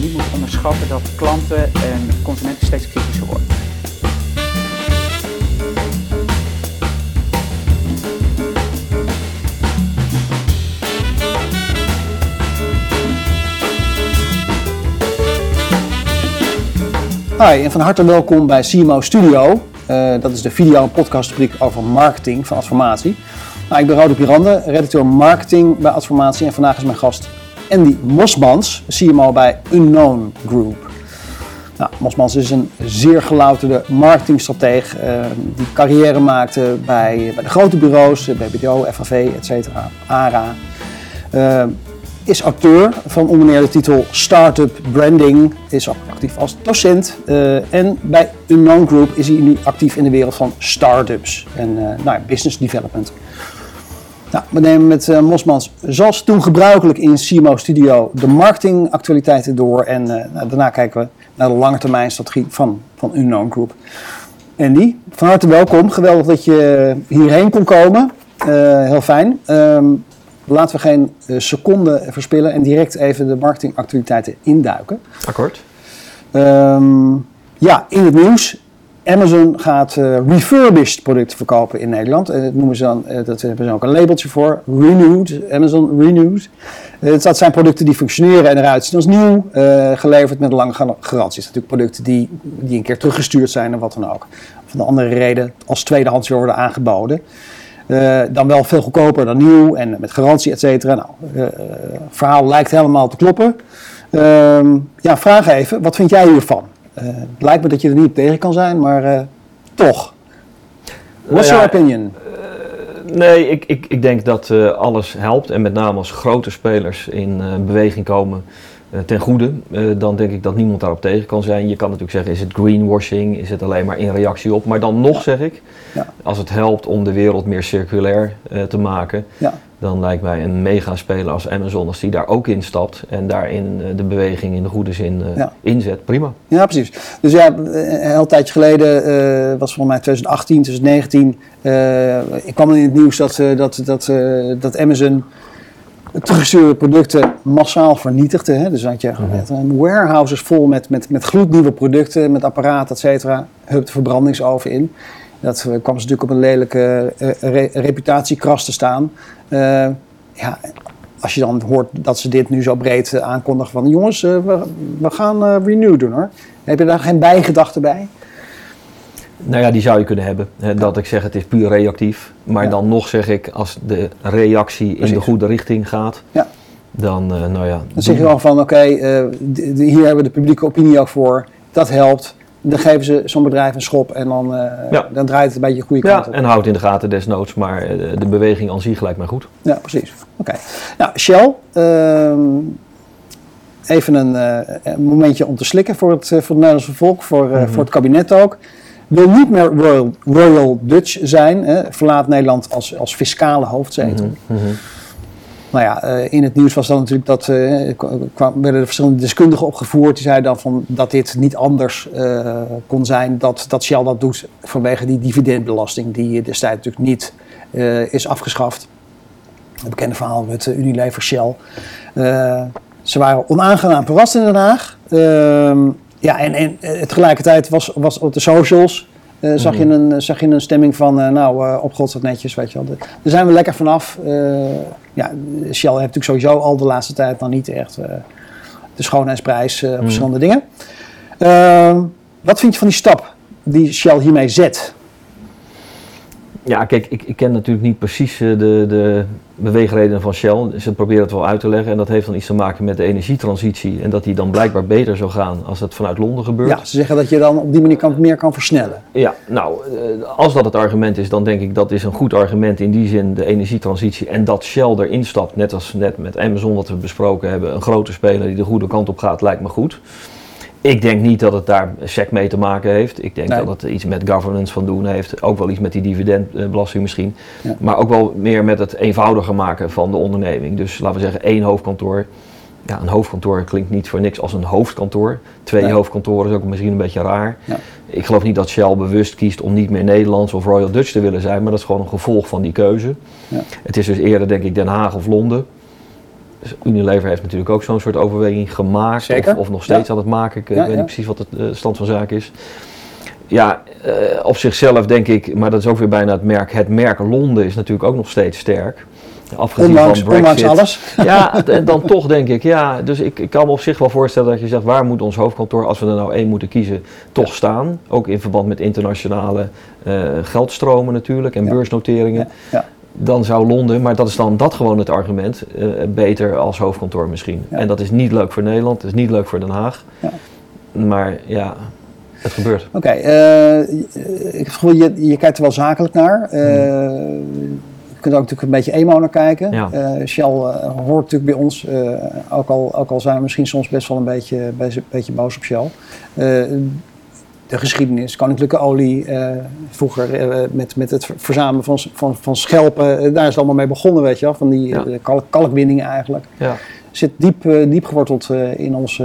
niet moet onderschatten dat klanten en consumenten steeds kritischer worden. Hi en van harte welkom bij CMO Studio. Uh, dat is de video- en podcastrubriek over marketing van Adformatie. Nou, ik ben Rode Pirande, redacteur marketing bij Adformatie en vandaag is mijn gast Andy Mosmans, CMO bij Unknown Group. Nou, Mosmans is een zeer gelouterde marketingstrateeg uh, die carrière maakte bij, bij de grote bureaus, BBDO, FAV, etc., ARA. Uh, is auteur van onder de titel Startup Branding, is actief als docent. En bij Unknown Group is hij nu actief in de wereld van startups en uh, nou, business development. Nou, we nemen met uh, Mosmans, zoals toen gebruikelijk in CMO Studio, de marketingactualiteiten door. En nou, daarna kijken we naar de lange termijn strategie van, van Unknown Group. Andy, van harte welkom. Geweldig dat je hierheen kon komen. heel fijn. Um, Laten we geen seconde verspillen en direct even de marketingactualiteiten induiken. Akkoord. Um, ja, in het nieuws. Amazon gaat uh, refurbished producten verkopen in Nederland. Uh, dat, noemen ze dan, uh, dat hebben ze ook een labeltje voor. Renewed, Amazon Renewed. dat zijn producten die functioneren en eruit zien als nieuw. geleverd met lange garantie. Het zijn natuurlijk producten die, die een keer teruggestuurd zijn en wat dan ook. Of een andere reden als tweedehands weer worden aangeboden. Dan wel veel goedkoper dan nieuw en met garantie, et cetera. Nou, het verhaal lijkt helemaal te kloppen. Uh, ja, vraag even, wat vind jij hiervan? Het lijkt me dat je er niet op tegen kan zijn, maar toch. What's nou ja, your opinion? nee, ik, ik, ik denk dat alles helpt. En met name als grote spelers in beweging komen ten goede, dan denk ik dat niemand daarop tegen kan zijn. Je kan natuurlijk zeggen, is het greenwashing, is het alleen maar in reactie op. Maar dan nog zeg ik, ja. als het helpt om de wereld meer circulair uh, te maken, ja. Dan lijkt mij een mega speler als Amazon, als die daar ook in stapt en daarin uh, de beweging in de goede zin uh, ja. inzet, prima. Ja, precies. Dus ja, een heel tijdje geleden, was volgens mij 2018, 2019, ik kwam in het nieuws dat, dat, dat, dat Amazon teruggestuurde producten massaal vernietigde. Hè? Dus had je mm-hmm. warehouses vol met, met, met gloednieuwe producten, met apparaten, et cetera. Hup de verbrandingsoven in. Dat uh, kwam ze natuurlijk op een lelijke uh, re reputatiekras te staan. Uh, ja, als je dan hoort dat ze dit nu zo breed aankondigen van... jongens, we, we, gaan renew doen hoor. Heb je daar geen bijgedachte bij? Nou ja, die zou je kunnen hebben. Hè, dat ik zeg het is puur reactief. Maar ja. dan nog zeg ik, als de reactie Precies. in de goede richting gaat, ja. dan uh, nou ja. Dan zeg je wel van oké, okay, uh, hier hebben we de publieke opinie ook voor. Dat helpt. Dan geven ze zo'n bedrijf een schop en dan, uh, ja. dan draait het een beetje de goede kant op. En houdt in de gaten desnoods, maar de beweging aan zich lijkt mij goed. Ja, precies. Oké. Okay. Nou, Shell. ehm even een, een, momentje om te slikken voor het, voor het Nederlandse volk, voor, mm -hmm. voor het kabinet ook wil niet meer Royal, Royal Dutch zijn, hè, verlaat Nederland als, als fiscale hoofdzetel. Mm -hmm. Nou ja, uh, in het nieuws was dan natuurlijk dat uh, kwam, werden er verschillende deskundigen opgevoerd. Die zeiden dan van dat dit niet anders uh, kon zijn dat, dat Shell dat doet vanwege die dividendbelasting die destijds natuurlijk niet is afgeschaft. Het bekende verhaal met Unilever Shell. ze waren onaangenaam verrast in Den Haag. Ehm, ja, en, en tegelijkertijd was, was op de socials. Uh, zag, je een, zag je een stemming van, uh, nou, uh, op God netjes, weet je wel. Daar zijn we lekker vanaf. ja, Shell heeft natuurlijk sowieso al de laatste tijd dan niet echt de schoonheidsprijs op verschillende mm. dingen. Ehm, wat vind je van die stap die Shell hiermee zet? Ja, kijk, ik, ik ken natuurlijk niet precies de, de beweegredenen van Shell. Ze proberen het wel uit te leggen. En dat heeft dan iets te maken met de energietransitie. En dat die dan blijkbaar beter zou gaan als het vanuit Londen gebeurt. Ja, ze zeggen dat je dan op die manier kan, meer kan versnellen. Ja, nou, als dat het argument is, dan denk ik dat is een goed argument in die zin, de energietransitie. En dat Shell erin stapt, net als net met Amazon wat we besproken hebben. Een grote speler die de goede kant op gaat, lijkt me goed. Ik denk niet dat het daar SEC mee te maken heeft. Ik denk nee. dat het iets met governance van doen heeft. Ook wel iets met die dividendbelasting misschien. Ja. Maar ook wel meer met het eenvoudiger maken van de onderneming. Dus laten we zeggen één hoofdkantoor. Ja, een hoofdkantoor klinkt niet voor niks als een hoofdkantoor. Twee nee. hoofdkantoren is ook misschien een beetje raar. Ja. Ik geloof niet dat Shell bewust kiest om niet meer Nederlands of Royal Dutch te willen zijn. Maar dat is gewoon een gevolg van die keuze. Ja. Het is dus eerder denk ik Den Haag of Londen. Unilever heeft natuurlijk ook zo'n soort overweging gemaakt. Of, of nog steeds Ja. aan het maken. Ik Ja, weet ja. niet precies wat de eh, stand van zaken is. Ja, eh, op zichzelf denk ik, maar dat is ook weer bijna het merk. Het merk Londen is natuurlijk ook nog steeds sterk. Afgezien Ondanks, van Brexit. ondanks alles. Ja, en dan toch denk ik, ja. Dus ik, ik kan me op zich wel voorstellen dat je zegt, waar moet ons hoofdkantoor, als we er nou één moeten kiezen, toch staan? Ook in verband met internationale eh, geldstromen natuurlijk en beursnoteringen. Ja. Dan zou Londen, maar dat is dan dat gewoon het argument, eh, beter als hoofdkantoor misschien. Ja. En dat is niet leuk voor Nederland, dat is niet leuk voor Den Haag. Ja. Maar ja, het gebeurt. Oké, eh, ik je, je kijkt er wel zakelijk naar. Eh, je kunt er ook natuurlijk een beetje emo naar kijken. Ja. Shell hoort natuurlijk bij ons, ook, al, ook al zijn we misschien soms best wel een beetje, beetje, beetje boos op Shell. De geschiedenis, koninklijke olie, eh, vroeger eh, met, met het verzamelen van, van, van schelpen, eh, daar is het allemaal mee begonnen, weet je wel, van die Ja. kalk, kalkwinningen eigenlijk. Ja. Zit diep, diep geworteld in ons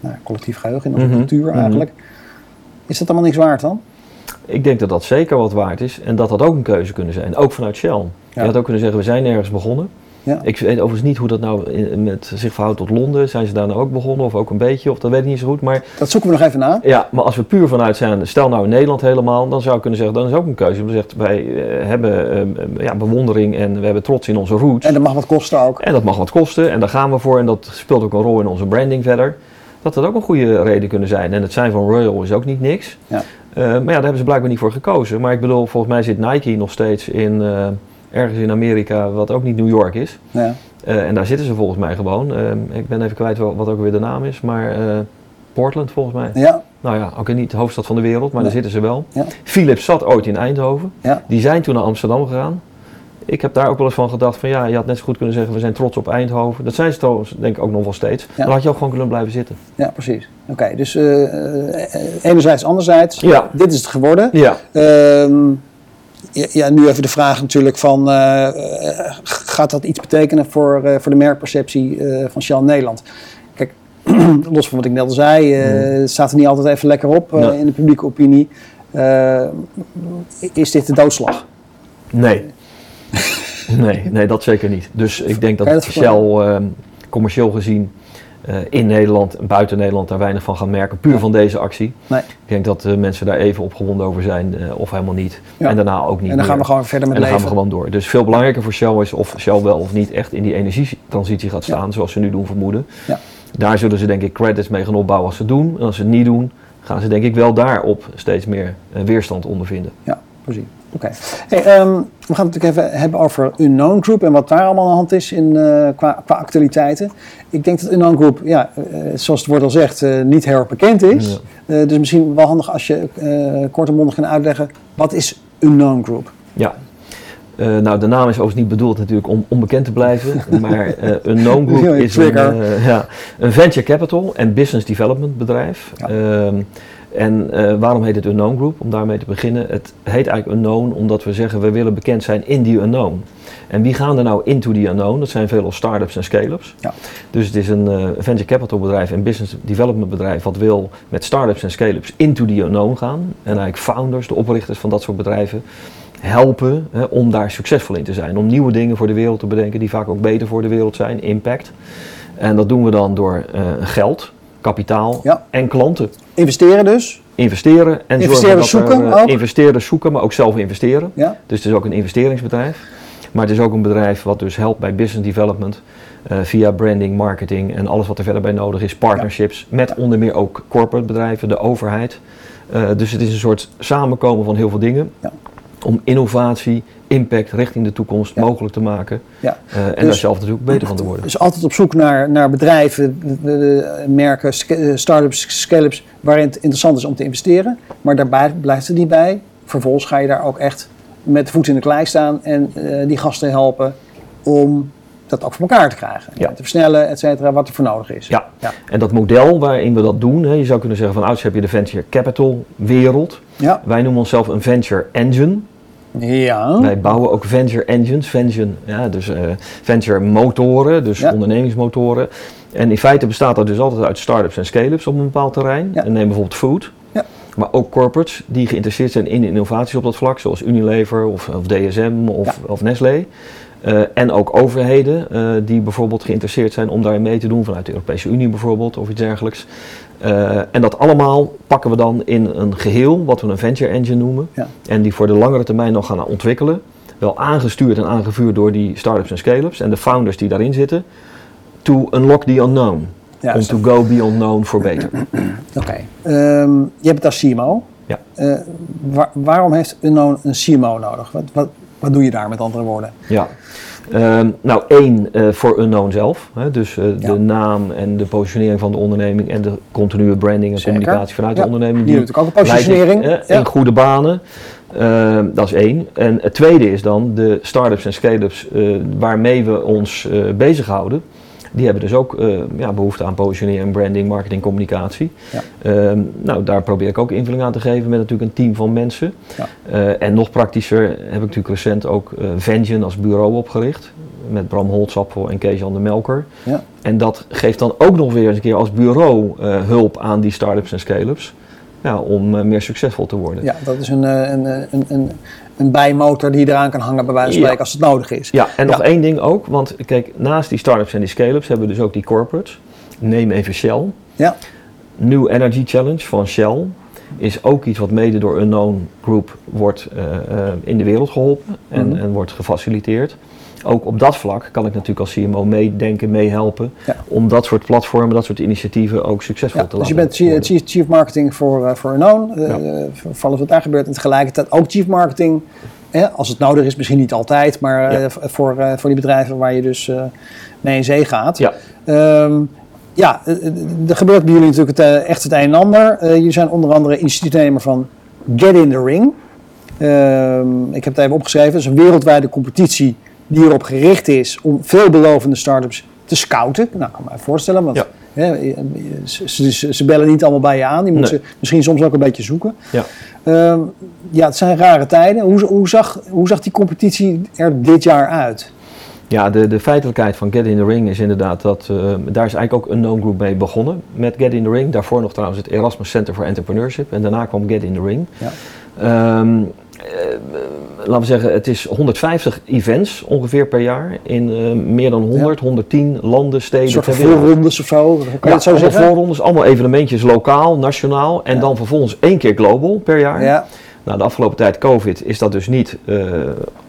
nou, collectief geheugen, in onze Mhm, cultuur mhm. eigenlijk. Is dat allemaal niks waard dan? Ik denk dat dat zeker wat waard is en dat dat ook een keuze kunnen zijn, ook vanuit Shell. Je had ook kunnen zeggen, we zijn ergens begonnen. Ja. Ik weet overigens niet hoe dat nou in- met zich verhoudt tot Londen. Zijn ze daar nou ook begonnen of ook een beetje? Of dat weet ik niet zo goed. Maar Dat zoeken we nog even na. ja, maar als we puur vanuit zijn, stel nou in Nederland helemaal, dan zou ik kunnen zeggen, dan is ook een keuze. We zegt, wij eh, hebben eh, eh, ja, bewondering en we hebben trots in onze roots. En dat mag wat kosten ook. En dat mag wat kosten en daar gaan we voor en dat speelt ook een rol in onze branding verder. Dat dat ook een goede reden kunnen zijn. En het zijn van Royal is ook niet niks. Ja. Eh, maar ja, daar hebben ze blijkbaar niet voor gekozen. Maar ik bedoel, volgens mij zit Nike nog steeds in, eh, ergens in Amerika, wat ook niet New York is. Ja. Eh, en daar zitten ze volgens mij gewoon. Eh, ik ben even kwijt wat ook weer de naam is, maar eh, Portland volgens mij. Ja, Nou ja, ook niet de hoofdstad van de wereld, maar Nee. daar zitten ze wel. Ja. Philips zat ooit in Eindhoven. Ja. Die zijn toen naar Amsterdam gegaan. Ik heb daar ook wel eens van gedacht van ja, je had net zo goed kunnen zeggen we zijn trots op Eindhoven. Dat zijn ze trouwens denk ik ook nog wel steeds. Dan had je ook gewoon kunnen blijven zitten. ja precies. Oké, dus eh, enerzijds, anderzijds. Ja. Dit is het geworden. Ja, Ehm, ja, nu even de vraag natuurlijk van, eh, gaat dat iets betekenen voor, eh, voor de merkperceptie eh, van Shell Nederland? Kijk, los van wat ik net al zei, het staat er niet altijd even lekker op Ja. in de publieke opinie. Is dit de doodslag? nee. nee, nee, dat zeker niet. Dus ik denk dat dat Shell eh, commercieel gezien eh, in Nederland en buiten Nederland daar weinig van gaan merken. Puur van deze actie. Nee. Ik denk dat de mensen daar even opgewonden over zijn of of helemaal niet. Ja. En daarna ook niet En dan gaan we gewoon verder met En dan gaan we gewoon door. Dus veel belangrijker voor Shell is of Shell wel of niet echt in die energietransitie gaat staan, zoals ze nu doen vermoeden. Ja. Daar zullen ze denk ik credits mee gaan opbouwen als ze het doen. En als ze het niet doen, gaan ze denk ik wel daarop steeds meer eh, weerstand ondervinden. Ja, precies. Oké. Hey, ehm, we gaan het natuurlijk even hebben over Unknown Group en wat daar allemaal aan de hand is in, eh, qua, qua actualiteiten. Ik denk dat Unknown Group, ja, eh, zoals het woord al zegt, eh, niet heel erg bekend is. Dus misschien wel handig als je kort en mondig kan uitleggen, wat is Unknown Group? Ja. Nou, de naam is overigens niet bedoeld natuurlijk om onbekend te blijven, maar eh een known group is een, ja, een venture capital en business development bedrijf. Ja. En eh, waarom heet het Unknown Group? Om daarmee te beginnen. Het heet eigenlijk Unknown omdat we zeggen we willen bekend zijn in die unknown. En wie gaan er nou into die unknown? Dat zijn veelal start-ups en scale-ups. Ja. Dus het is een eh, venture capital bedrijf en business development bedrijf wat wil met start-ups en scale-ups into die unknown gaan. En eigenlijk founders, de oprichters van dat soort bedrijven, helpen hè, om daar succesvol in te zijn. Om nieuwe dingen voor de wereld te bedenken die vaak ook beter voor de wereld zijn, impact. En dat doen we dan door eh, geld, kapitaal Ja. en klanten. Investeren dus. Investeren en Investeerders zorgen dat er, zoeken eh, ook? investeerders zoeken, maar ook zelf investeren. Ja. Dus het is ook een investeringsbedrijf. Maar het is ook een bedrijf wat dus helpt bij business development. eh, via branding, marketing en alles wat er verder bij nodig is. Partnerships met onder meer ook corporate bedrijven, de overheid. Eh, dus het is een soort samenkomen van heel veel dingen. Ja. Om innovatie, impact richting de toekomst Ja. mogelijk te maken. Ja. Eh, en Dus- daar zelf natuurlijk beter van te worden. Dus altijd op zoek naar, naar bedrijven, merken, eh, start-ups, scale-ups, waarin het interessant is om te investeren. Maar daarbij blijft het niet bij. Vervolgens ga je daar ook echt met de voet in de klei staan en eh, die gasten helpen om dat ook voor elkaar te krijgen. Ja. Te versnellen, et cetera, wat er voor nodig is. Ja. Ja. En dat model waarin we dat doen, hè, je zou kunnen zeggen van ouds heb je de venture capital wereld. Ja. Wij noemen onszelf een venture engine. Ja. Wij bouwen ook venture engines, venture, ja, dus eh, venture motoren, dus Ja. ondernemingsmotoren. En in feite bestaat dat dus altijd uit start-ups en scale-ups op een bepaald terrein. Ja. En neem bijvoorbeeld food. Ja. Maar ook corporates die geïnteresseerd zijn in innovaties op dat vlak, zoals Unilever of, of DSM of, of Nestlé. Eh, en ook overheden eh, die bijvoorbeeld geïnteresseerd zijn om daarin mee te doen, vanuit de Europese Unie bijvoorbeeld of iets dergelijks. Eh, en dat allemaal pakken we dan in een geheel, wat we een venture engine noemen. Ja. En die voor de langere termijn nog gaan ontwikkelen. Wel aangestuurd en aangevuurd door die start-ups en scale-ups en de founders die daarin zitten. To unlock the unknown. Ja, om to go beyond known for beter. Oké. Ehm, je hebt het als CMO. Ja. Waar- waarom heeft Unknown een CMO nodig? Wat, wat, wat doe je daar met andere woorden? Ja. Ehm, nou, één eh, voor Unknown zelf. Hè, dus eh, Ja. de naam en de positionering van de onderneming en de continue branding en Zeker. communicatie vanuit Ja. de onderneming. Die natuurlijk ook een leidt positionering. in, eh, in goede banen. Ehm, dat is één. En het tweede is dan de start-ups en scale-ups eh, waarmee we ons eh, bezighouden. Die hebben dus ook eh, ja, behoefte aan positionering, branding, marketing, communicatie. Ja. Ehm, nou, daar probeer ik ook invulling aan te geven met natuurlijk een team van mensen. Ja. Eh, en nog praktischer heb ik natuurlijk recent ook eh Vengeon als bureau opgericht. Met Bram Holtzappel en Kees-Jan de Melker. Ja. En dat geeft dan ook nog weer eens een keer als bureau hulp aan die start-ups en scale-ups. Ja, om meer succesvol te worden. Ja, dat is een, een, een, een, een bijmotor die je eraan kan hangen bij wijze van Ja. spreken als het nodig is. Ja, en nog één ding ook, want kijk, naast die start-ups en die scale-ups hebben we dus ook die corporates. Neem even Shell. Ja. New Energy Challenge van Shell is ook iets wat mede door Unknown Group wordt eh, eh, in de wereld geholpen en, Mhm. en wordt gefaciliteerd. Ook op dat vlak kan ik natuurlijk als CMO meedenken, meehelpen Ja. om dat soort platformen, dat soort initiatieven ook succesvol Ja, te dus je laten bent chief, worden. chief, chief marketing voor, eh, voor Unknown. eh Ja. eh, voor alles wat daar gebeurt. En tegelijkertijd ook chief marketing, hè, als het nodig is, misschien niet altijd, maar voor, voor die bedrijven waar je dus mee in zee gaat. Ja. Ehm, ja, er gebeurt bij jullie natuurlijk het, echt het een en ander. Jullie zijn onder andere initiatiefnemer van Get in the Ring. Ehm, ik heb het even opgeschreven. Het is een wereldwijde competitie die erop gericht is om veelbelovende start-ups te scouten. Nou, kan me voorstellen, want Ja. hè, ze, ze, ze bellen niet allemaal bij je aan. Die moeten Nee. ze misschien soms ook een beetje zoeken. Ja. Ehm, ja, het zijn rare tijden. Hoe, hoe, zag, hoe zag die competitie er dit jaar uit? Ja, de, de feitelijkheid van Get in the Ring is inderdaad dat, eh, daar is eigenlijk ook een Unknown Group mee begonnen met Get in the Ring. Daarvoor nog trouwens het Erasmus Center for Entrepreneurship en daarna kwam Get in the Ring. Ja. Ehm, eh, laten we zeggen, het is 150 events ongeveer per jaar in eh, meer dan 100, 110 landen, steden. Een soort voorrondes of zo? Kan je Ja, het zo allemaal zeggen? voorrondes, allemaal evenementjes lokaal, nationaal en Ja. dan vervolgens één keer global per jaar. Ja, Nou, de afgelopen tijd COVID is dat dus niet eh,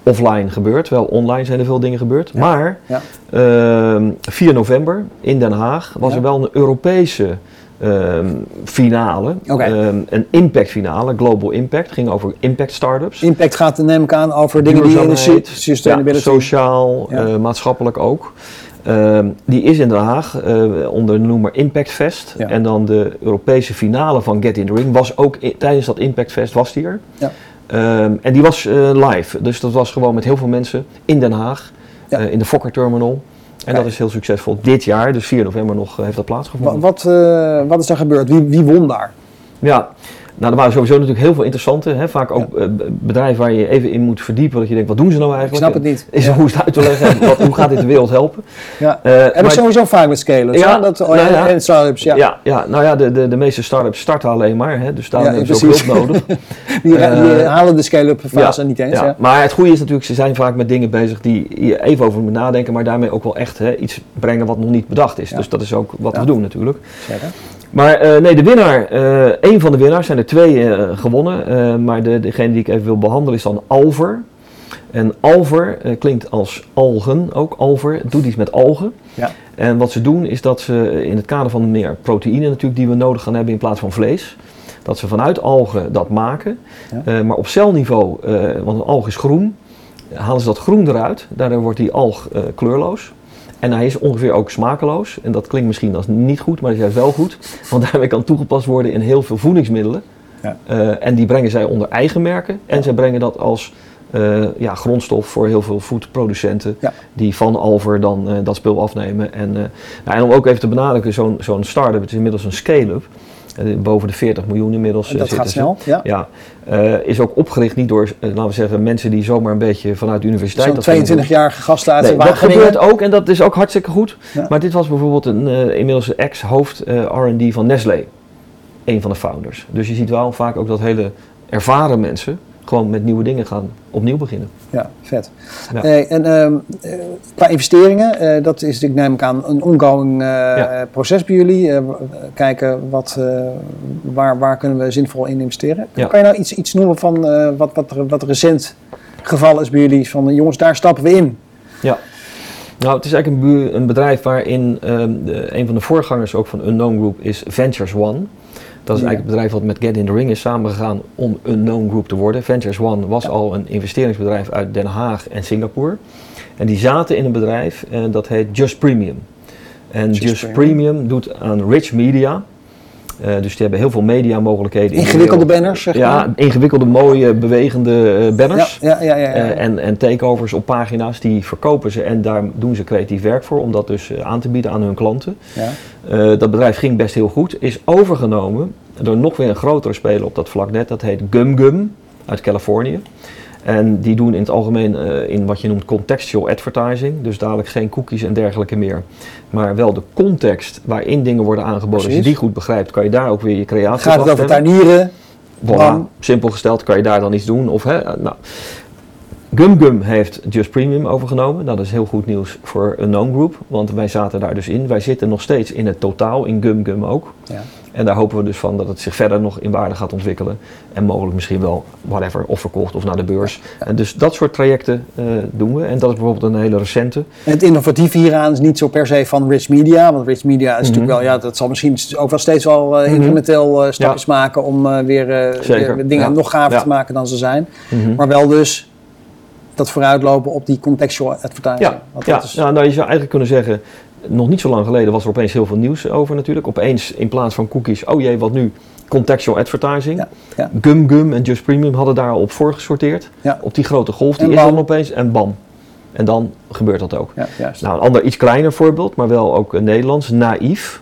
offline gebeurd. Wel online zijn er veel dingen gebeurd. Ja. Maar Ja. ehm, 4 november in Den Haag was Ja. er wel een Europese ehm, finale. Ehm, een impact finale, Global Impact. ging over impact startups. impact gaat neem ik aan over dingen die energie, Duurzaamheid, sustainability. Ja, sociaal, Ja. eh, maatschappelijk ook. Ehm, die is in Den Haag eh, onder de noemer Impact Fest. Ja. En dan de Europese finale van Get in the Ring was ook tijdens dat Impact Fest was die er. Ja. En die was eh, live. Dus dat was gewoon met heel veel mensen in Den Haag, in de Fokker Terminal. En Kijk. dat is heel succesvol. Dit jaar, dus 4 november nog, eh, heeft dat plaatsgevonden. Wat, eh, wat is daar gebeurd? Wie, wie won daar? Ja, nou, er waren sowieso natuurlijk heel veel interessante. Hè? Vaak ook eh, b- bedrijven waar je even in moet verdiepen. Dat je denkt, wat doen ze nou Ik eigenlijk? snap het niet. Is ja. hoe is het uit te leggen? en wat, hoe gaat dit de wereld helpen? Ja. Eh, ik maar- sowieso vaak met scalers. Ja, Ja, dat, oh, nou ja, ja. En startups, ja. ja. Ja, nou ja, de, de, de meeste start-ups starten alleen maar. Hè? Dus daarom Ja, hebben ze ook precies. hulp nodig. Die, Eh, die halen de scale-up fase ja, niet eens. Ja. Ja. Maar het goede is natuurlijk, ze zijn vaak met dingen bezig die je even over moet nadenken. Maar daarmee ook wel echt hè, iets brengen wat nog niet bedacht is. Ja. Dus dat is ook wat Ja. we doen natuurlijk. Zeker. Maar eh, nee, de winnaar, eh één van de winnaars, zijn er twee eh, gewonnen. maar de, degene die ik even wil behandelen is dan Alver. En Alver klinkt als algen, ook Alver. Het doet iets met algen. Ja. En wat ze doen is dat ze in het kader van meer proteïne natuurlijk die we nodig gaan hebben in plaats van vlees. Dat ze vanuit algen dat maken. Ja. Maar op celniveau, want een alg is groen, halen ze dat groen eruit. Daardoor wordt die alg kleurloos. En hij is ongeveer ook smakeloos. En dat klinkt misschien als niet goed, maar dat is juist wel goed. Want daarmee kan toegepast worden in heel veel voedingsmiddelen. Ja. Eh, en die brengen zij onder eigen merken. En zij brengen dat als eh, ja, grondstof voor heel veel voedproducenten. Ja. Die van Alver dan eh, dat spul afnemen. En, nou, en om ook even te benadrukken, zo'n zo'n start-up, het is inmiddels een scale-up. Eh, boven de 40 miljoen inmiddels. eh, dat zitten gaat ze. snel. Ja. Ja, eh, is ook opgericht niet door, eh, laten we zeggen, mensen die zomaar een beetje vanuit de universiteit... Zo'n dat gingen doen. 22-jarige gast uit Nee, dat gebeurt ook en dat is ook hartstikke goed. Ja. Maar dit was bijvoorbeeld een, eh, inmiddels ex-hoofd eh, R&D van Nestlé. Een van de founders. Dus je ziet wel vaak ook dat hele ervaren mensen gewoon met nieuwe dingen gaan opnieuw beginnen. Ja, vet. Ja. En ehm, eh, qua investeringen, eh, dat is natuurlijk, neem ik aan, een ongoing eh, Ja. proces bij jullie. Kijken wat, waar, waar kunnen we zinvol in investeren. Ja. Kan je nou iets, iets noemen van wat, wat, wat recent geval is bij jullie? Van jongens, daar stappen we in. Ja. Nou, het is eigenlijk een, een bedrijf waarin ehm, de, een van de voorgangers ook van Unknown Group is Ventures One. Dat is eigenlijk het bedrijf wat met Get in the Ring is samengegaan om Unknown Group te worden. Ventures One was al een investeringsbedrijf uit Den Haag en Singapore. En die zaten in een bedrijf en dat heet Just Premium. En Just Just, Premium. Premium. doet aan rich media. Eh, dus die hebben heel veel media mogelijkheden. in de Ingewikkelde banners, zeg Ja, maar. ingewikkelde, mooie, bewegende eh, banners. Ja, ja, ja. ja, ja. Eh, en, en takeovers op pagina's, die verkopen ze en daar doen ze creatief werk voor om dat dus aan te bieden aan hun klanten. ja. Dat bedrijf ging best heel goed, is overgenomen door nog weer een grotere speler op dat vlak net, dat heet Gum Gum uit Californië. En die doen in het algemeen eh, in wat je noemt contextual advertising, dus dadelijk geen cookies en dergelijke meer. Maar wel de context waarin dingen worden aangeboden. Als je die goed begrijpt, kan je daar ook weer je creatie Gaat het over tuinieren? Voilà, simpel gesteld kan je daar dan iets doen. Of, hè, nou, Gum Gum heeft Just Premium overgenomen. Nou, dat is heel goed nieuws voor Unknown Group, want wij zaten daar dus in. Wij zitten nog steeds in het totaal, in Gum Gum ook. Ja. En daar hopen we dus van dat het zich verder nog in waarde gaat ontwikkelen. En mogelijk misschien wel, whatever, of verkocht of naar de beurs. En dus dat soort trajecten eh, doen we. En dat is bijvoorbeeld een hele recente. En het innovatieve hieraan is niet zo per se van Rich Media. Want Rich Media is Mhm. natuurlijk wel, ja, dat zal misschien ook wel steeds wel Mhm. incrementeel eh, stapjes maken om weer, dingen ja. nog gaver Ja. te maken dan ze zijn. Mhm. Maar wel dus dat vooruitlopen op die contextual advertising. Ja, is, ja, nou je zou eigenlijk kunnen zeggen, nog niet zo lang geleden was er opeens heel veel nieuws over natuurlijk. Opeens in plaats van cookies, oh jee, wat nu? Contextual advertising. Ja, ja. Gum Gum en Just Premium hadden daar al op voorgesorteerd. Ja. Op die grote golf, die En is dan bam. opeens en bam. En dan gebeurt dat ook. Nou, een ander iets kleiner voorbeeld, maar wel ook eh, Nederlands. Naïef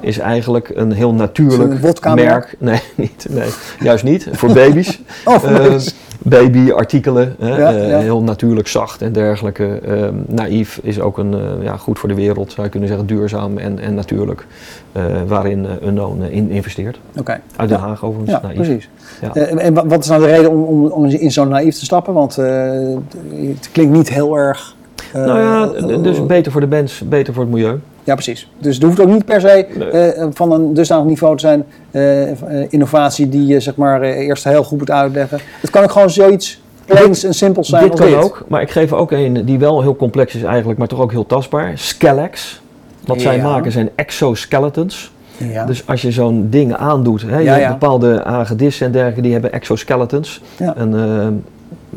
is eigenlijk een heel natuurlijk een merk. Nee, niet, nee, juist niet. Voor baby's. Oh, Eh, nice. babyartikelen, Ja, eh, ja. heel natuurlijk zacht en dergelijke. Ehm, naïef is ook een, eh, ja, goed voor de wereld, zou je kunnen zeggen, duurzaam en, en natuurlijk. eh, waarin Unknown in investeert. Oké. Uit Den. Haag overigens, Ja, naïef. precies. Ja. En wa- wat is nou de reden om, om, om in zo'n naïef te stappen? Want het klinkt niet heel erg... nou ja, dus beter voor de mens, beter voor het milieu. Ja, precies. Dus het hoeft ook niet per se Nee. eh, van een dusdanig niveau te zijn, eh, eh, innovatie die je zeg maar eh, eerst heel goed moet uitleggen. Het kan ook gewoon zoiets plains en simpels zijn dit kan dit. ook, maar ik geef ook een die wel heel complex is eigenlijk, maar toch ook heel tastbaar. Skelex. Wat zij Ja. maken zijn exoskeletons. Ja. Dus als je zo'n ding aandoet, hè, je Ja, hebt ja. bepaalde hagedissen en dergelijke, die hebben exoskeletons. En, ehm,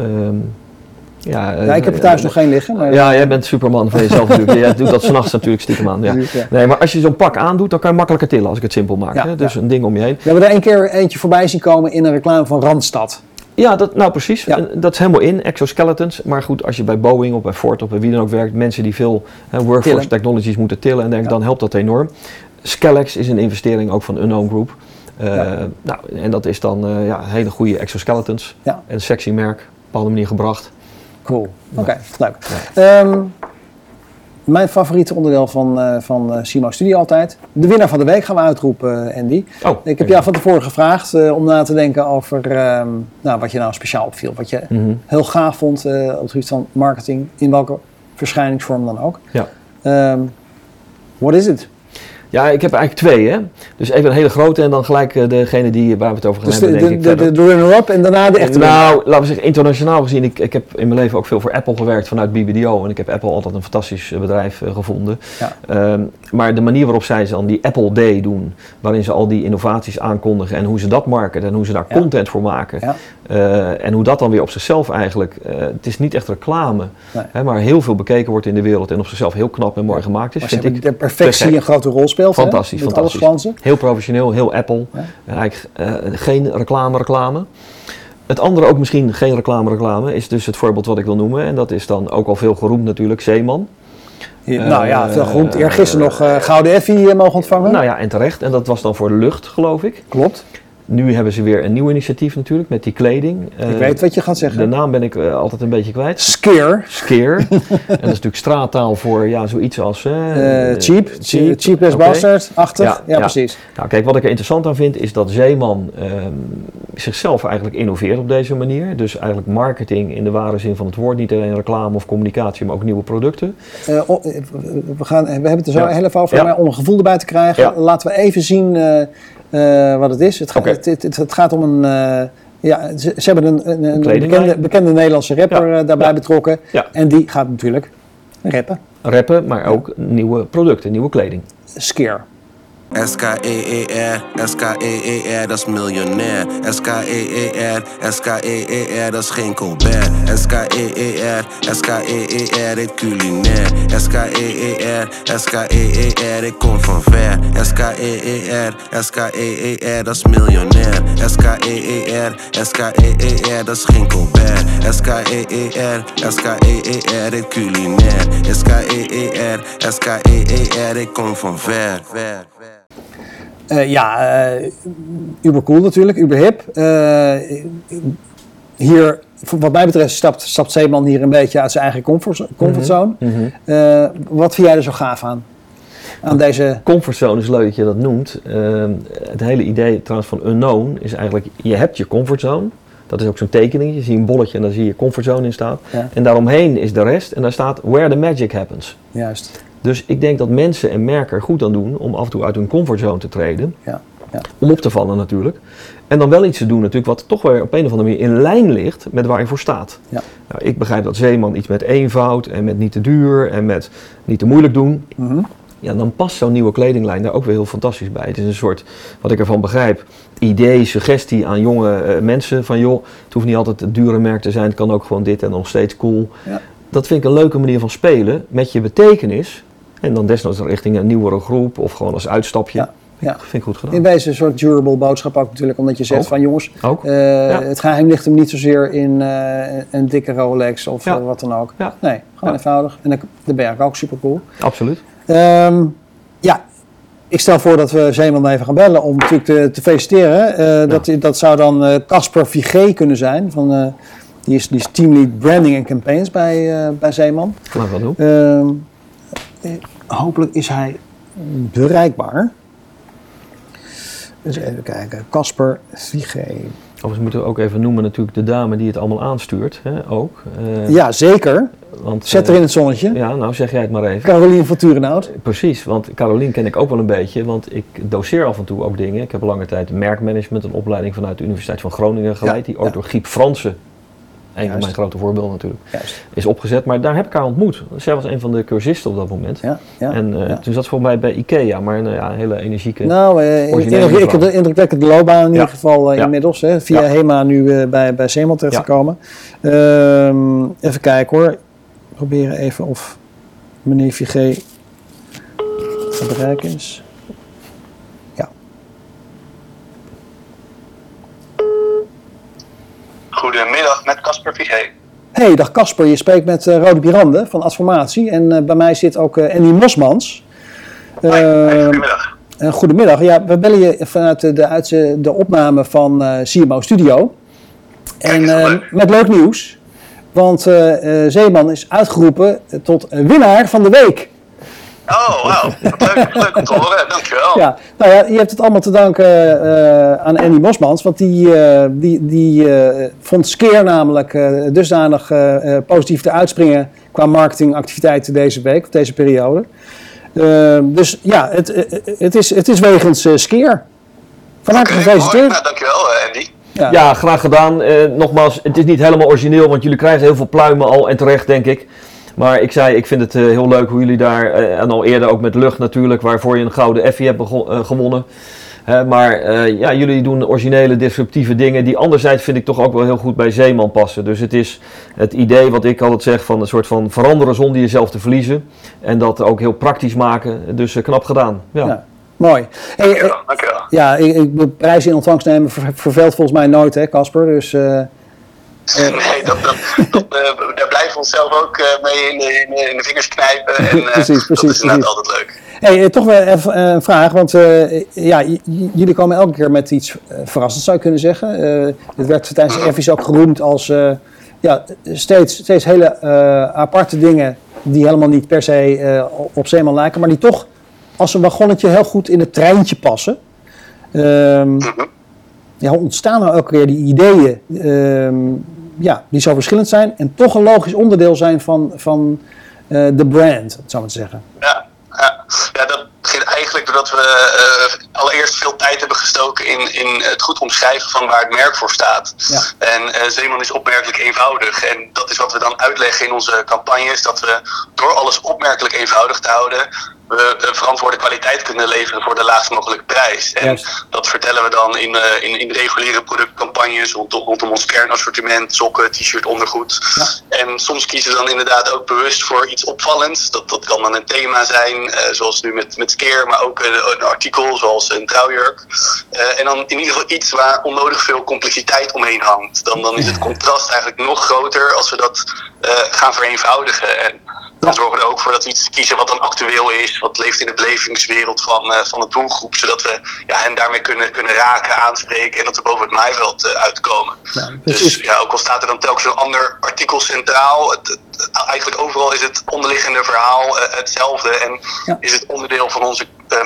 ehm, ja, ja, ik heb er thuis nog geen liggen. Maar Ja, jij bent superman van jezelf natuurlijk. Jij doet dat s'nachts natuurlijk stiekem aan. Ja. Nee, maar als je zo'n pak aandoet, dan kan je makkelijker tillen als ik het simpel maak. Ja, hè? Dus een ding om je heen. We hebben er een keer eentje voorbij zien komen in een reclame van Randstad. Ja, dat, nou precies. Ja. Dat is helemaal in, exoskeletons. Maar goed, als je bij Boeing of bij Ford of bij wie dan ook werkt, mensen die veel hè, workforce Tillen. technologies moeten tillen en denk, Ja. dan helpt dat enorm. Skelex is een investering ook van Unknown Group. Eh, Ja. nou, en dat is dan eh, ja, hele goede exoskeletons. Ja. En een sexy merk, op een bepaalde manier gebracht. Cool. Oké, leuk. Ehm, mijn favoriete onderdeel van, eh van eh, Simo Studio altijd. De winnaar van de week gaan we uitroepen, eh, Andy. Oh, Ik heb jou van tevoren gevraagd om na te denken over ehm, nou, wat je nou speciaal opviel. Wat je Mhm. heel gaaf vond eh, op het gebied van marketing, in welke verschijningsvorm dan ook. Ja. Ehm, What is it? Ja, ik heb eigenlijk twee, hè. Dus even een hele grote en dan gelijk eh, degene die, waar we het over gaan Dus hebben, de, denk ik. de, de runner-up en daarna de echte. Nou, laten we zeggen, internationaal gezien, ik, ik heb in mijn leven ook veel voor Apple gewerkt vanuit BBDO. En ik heb Apple altijd een fantastisch eh, bedrijf eh, gevonden. Ja. Ehm, maar de manier waarop zij dan die Apple Day doen, waarin ze al die innovaties aankondigen en hoe ze dat marketen en hoe ze daar Ja. content voor maken. Ja. Eh, en hoe dat dan weer op zichzelf eigenlijk, eh, het is niet echt reclame, Nee. hè, maar heel veel bekeken wordt in de wereld en op zichzelf heel knap en mooi gemaakt is. Maar Vind ik de perfectie een grote rol speelt. Fantastisch, fantastisch. alles. Heel professioneel, heel Apple. Eigenlijk eh, geen reclame, reclame. Het andere ook misschien geen reclame, reclame is dus het voorbeeld wat ik wil noemen. En dat is dan ook al veel geroemd natuurlijk, Zeeman. Nou ja, veel eh, Eergisteren nog eh, Gouden Effie eh, mogen ontvangen. Nou ja, en terecht. En dat was dan voor de lucht, geloof ik. Klopt. Nu hebben ze weer een nieuw initiatief natuurlijk met die kleding. Ik Eh, weet wat je gaat De zeggen. naam ben ik eh, altijd een beetje kwijt. Scare. Scare. en dat is natuurlijk straattaal voor ja, zoiets als... eh, Eh, cheap. cheap. Cheap as Oké. bastard-achtig. Ja, Ja, ja. precies. Nou, kijk, wat ik er interessant aan vind is dat Zeeman ehm, zichzelf eigenlijk innoveert op deze manier. Dus eigenlijk marketing in de ware zin van het woord. Niet alleen reclame of communicatie, maar ook nieuwe producten. Eh, oh, eh, we, gaan, we hebben het er zo Ja. heel even over, maar om een gevoel erbij te krijgen, laten we even zien eh, wat het is. Het, het, het, het- het gaat om een. eh, ja, ze, ze hebben een, een, bekende, bekende Nederlandse rapper Ja. eh, daarbij Ja. betrokken. Ja. En die gaat natuurlijk rappen. Rappen, maar ook nieuwe producten, nieuwe kleding. Scare. S-K-E-E-R, S-K-E-E-R, dat is miljonair. S-K-E-E-R, S-K-E-E-R, dat is geen Colbert. S-K-E-E-R, S-K-E-E-R, ik culinair. S-K-E-E-R, S-K-E-E-R, ik kom van ver. S-K-E-E-R, S-K-E-E-R, dat is miljonair. S-K-E-E-R, S-K-E-E-R, dat is geen Colbert. S-K-E-E-R, S-K-E-E-R, ik culinair. S-K-E-E-R, S-K-E-E-R, ik kom van ver. ver. Eh, ja, eh uber cool natuurlijk, uber hip. Eh, hier, wat mij betreft, stapt, stapt Zeeman hier een beetje uit zijn eigen comfort, comfortzone. Eh, wat vind jij er zo gaaf aan? Aan deze. Comfortzone is leuk dat je dat noemt. Het hele idee trouwens van unknown is eigenlijk, je hebt je comfortzone. Dat is ook zo'n tekening. Je ziet een bolletje en daar zie je comfortzone in staat. Ja. En daaromheen is de rest en daar staat where the magic happens. Juist. Dus ik denk dat mensen en merken er goed aan doen om af en toe uit hun comfortzone te treden. Ja. Ja. Om op te vallen natuurlijk. En dan wel iets te doen natuurlijk wat toch weer op een of andere manier in lijn ligt met waar je voor staat. Ja. Nou, ik begrijp dat Zeeman iets met eenvoud en met niet te duur en met niet te moeilijk doen. Mhm. Ja, dan past zo'n nieuwe kledinglijn daar ook weer heel fantastisch bij. Het is een soort, wat ik ervan begrijp, idee, suggestie aan jonge eh, mensen. Van joh, het hoeft niet altijd het dure merk te zijn. Het kan ook gewoon dit en nog steeds cool. Ja. Dat vind ik een leuke manier van spelen met je betekenis. En dan desnoods richting een nieuwere groep of gewoon als uitstapje. Ja, ja. Vind ik goed gedaan. In een soort durable boodschap ook natuurlijk, omdat je zegt Ook. van jongens, Ook? eh, het geheim ligt hem niet zozeer in eh, een dikke Rolex of Ja. eh, wat dan ook. Ja. Nee, gewoon eenvoudig. En ben ik ook super cool. Absoluut. Ehm, ja, ik stel voor dat we Zeeman even gaan bellen om natuurlijk te, te feliciteren. Dat, dat zou dan Casper Vigé kunnen zijn. Van, die, is, die is teamlead branding en campaigns bij, bij Zeeman. Laten we dat doen. Ehm, eh, hopelijk is hij bereikbaar. Dus even kijken. Casper Vigé. Overigens moeten we ook even noemen natuurlijk de dame die het allemaal aanstuurt. Hè, ook. Eh, Ja, zeker. want, Zet eh, er in het zonnetje. Ja, nou zeg jij het maar even. Caroline van Turenhout. Precies, want Carolien ken ik ook wel een beetje, want ik doseer af en toe ook dingen. Ik heb lange tijd merkmanagement, een opleiding vanuit de Universiteit van Groningen geleid, Ja, die ja. door Giep Fransen, een van mijn grote voorbeelden natuurlijk, Juist. is opgezet. Maar daar heb ik haar ontmoet. Zij was een van de cursisten op dat moment. Ja, ja, en eh, ja. toen zat ze volgens mij bij Ikea, maar een, ja, hele energieke... Nou, indruk- ik heb de indrukwekkende loopbaan in ieder geval eh, inmiddels. Hè, via. HEMA nu bij, bij Zeeman terechtgekomen. Ehm, even kijken hoor. Proberen even of meneer Vigé te bereiken is. Goedemiddag met Casper Vigé. Hey, dag Casper. Je spreekt met eh, Rode Birande van Adformatie. En eh, bij mij zit ook eh, Andy Mosmans. Hey, goedemiddag. Goedemiddag. Ja, we bellen je vanuit de, de, de opname van CMO Studio. En met leuk nieuws. Want Zeeman is uitgeroepen tot winnaar van de week. Oh, wauw. Leuk, leuk om te horen. Dankjewel. Ja, nou ja, je hebt het allemaal te danken eh, aan Andy Mosmans. Want die, eh, die, die eh, vond Skeer namelijk eh, dusdanig eh, eh, positief te uitspringen qua marketingactiviteiten deze week, of deze periode. Eh, dus ja, het, het, is, het is wegens eh, Skeer. Van harte mooi. gefeliciteerd. Nou, dankjewel eh, Andy. Ja. Ja, graag gedaan. Eh, nogmaals, het is niet helemaal origineel, want jullie krijgen heel veel pluimen al en terecht, denk ik. Maar ik zei, ik vind het eh, heel leuk hoe jullie daar, eh, en al eerder ook met lucht natuurlijk, waarvoor je een gouden Effie hebt eh, gewonnen. Hè, maar eh, ja, jullie doen originele, disruptieve dingen die anderzijds vind ik toch ook wel heel goed bij Zeeman passen. Dus het is het idee wat ik altijd zeg van een soort van veranderen zonder jezelf te verliezen. En dat ook heel praktisch maken. Dus knap gedaan. Ja. Ja. Mooi. Hey, eh, Dankjewel, dankjewel. ja, ik, ik, de prijs in ontvangst nemen ver- verveelt volgens mij nooit, hè, Casper? Dus eh, Nee, dat, dat, dat, eh, daar blijven we onszelf ook eh, mee in de, in, de, in de vingers knijpen. En, eh, Precies, precies, Dat is inderdaad precies. altijd leuk. Hey, eh, toch wel even eh, een vraag, want eh, ja, jullie komen elke keer met iets eh, verrassends, zou je kunnen zeggen. Eh het werd tijdens de Effies ook geroemd als eh, ja, steeds, steeds hele eh, aparte dingen die helemaal niet per se eh, op Zeeman lijken, maar die toch als een wagonnetje heel goed in het treintje passen. Ehm, ja, ontstaan nou elke keer die ideeën ehm, ja, die zo verschillend zijn en toch een logisch onderdeel zijn van, van eh, de brand, om het zo maar te zeggen. Ja, ja. ja, dat begint eigenlijk doordat we eh, allereerst veel tijd hebben gestoken in, in het goed omschrijven van waar het merk voor staat. Ja. En eh, Zeeman is opmerkelijk eenvoudig. En dat is wat we dan uitleggen in onze campagnes. Dat we door alles opmerkelijk eenvoudig te houden, we eh, verantwoorde kwaliteit kunnen leveren voor de laagst mogelijke prijs. En dat vertellen we dan in, eh, in, in reguliere productcampagnes rondom, rondom ons kernassortiment, sokken, t-shirt, ondergoed. En soms kiezen we dan inderdaad ook bewust voor iets opvallends. Dat, dat kan dan een thema zijn, eh, zoals nu met, met skeer, maar ook een, een artikel zoals een trouwjurk. Eh, en dan in ieder geval iets waar onnodig veel complexiteit omheen hangt. Dan, dan is het contrast eigenlijk nog groter als we dat gaan vereenvoudigen. En dan zorgen we er ook voor dat we iets kiezen wat dan actueel is, wat leeft in de belevingswereld van, eh, van de doelgroep, zodat we ja, hen daarmee kunnen, kunnen raken, aanspreken en dat we boven het maaiveld eh, uitkomen. Dus ja, ook al staat er dan telkens een ander artikel centraal, het, het- eigenlijk overal is het onderliggende verhaal eh, hetzelfde en Ja. is het onderdeel van onze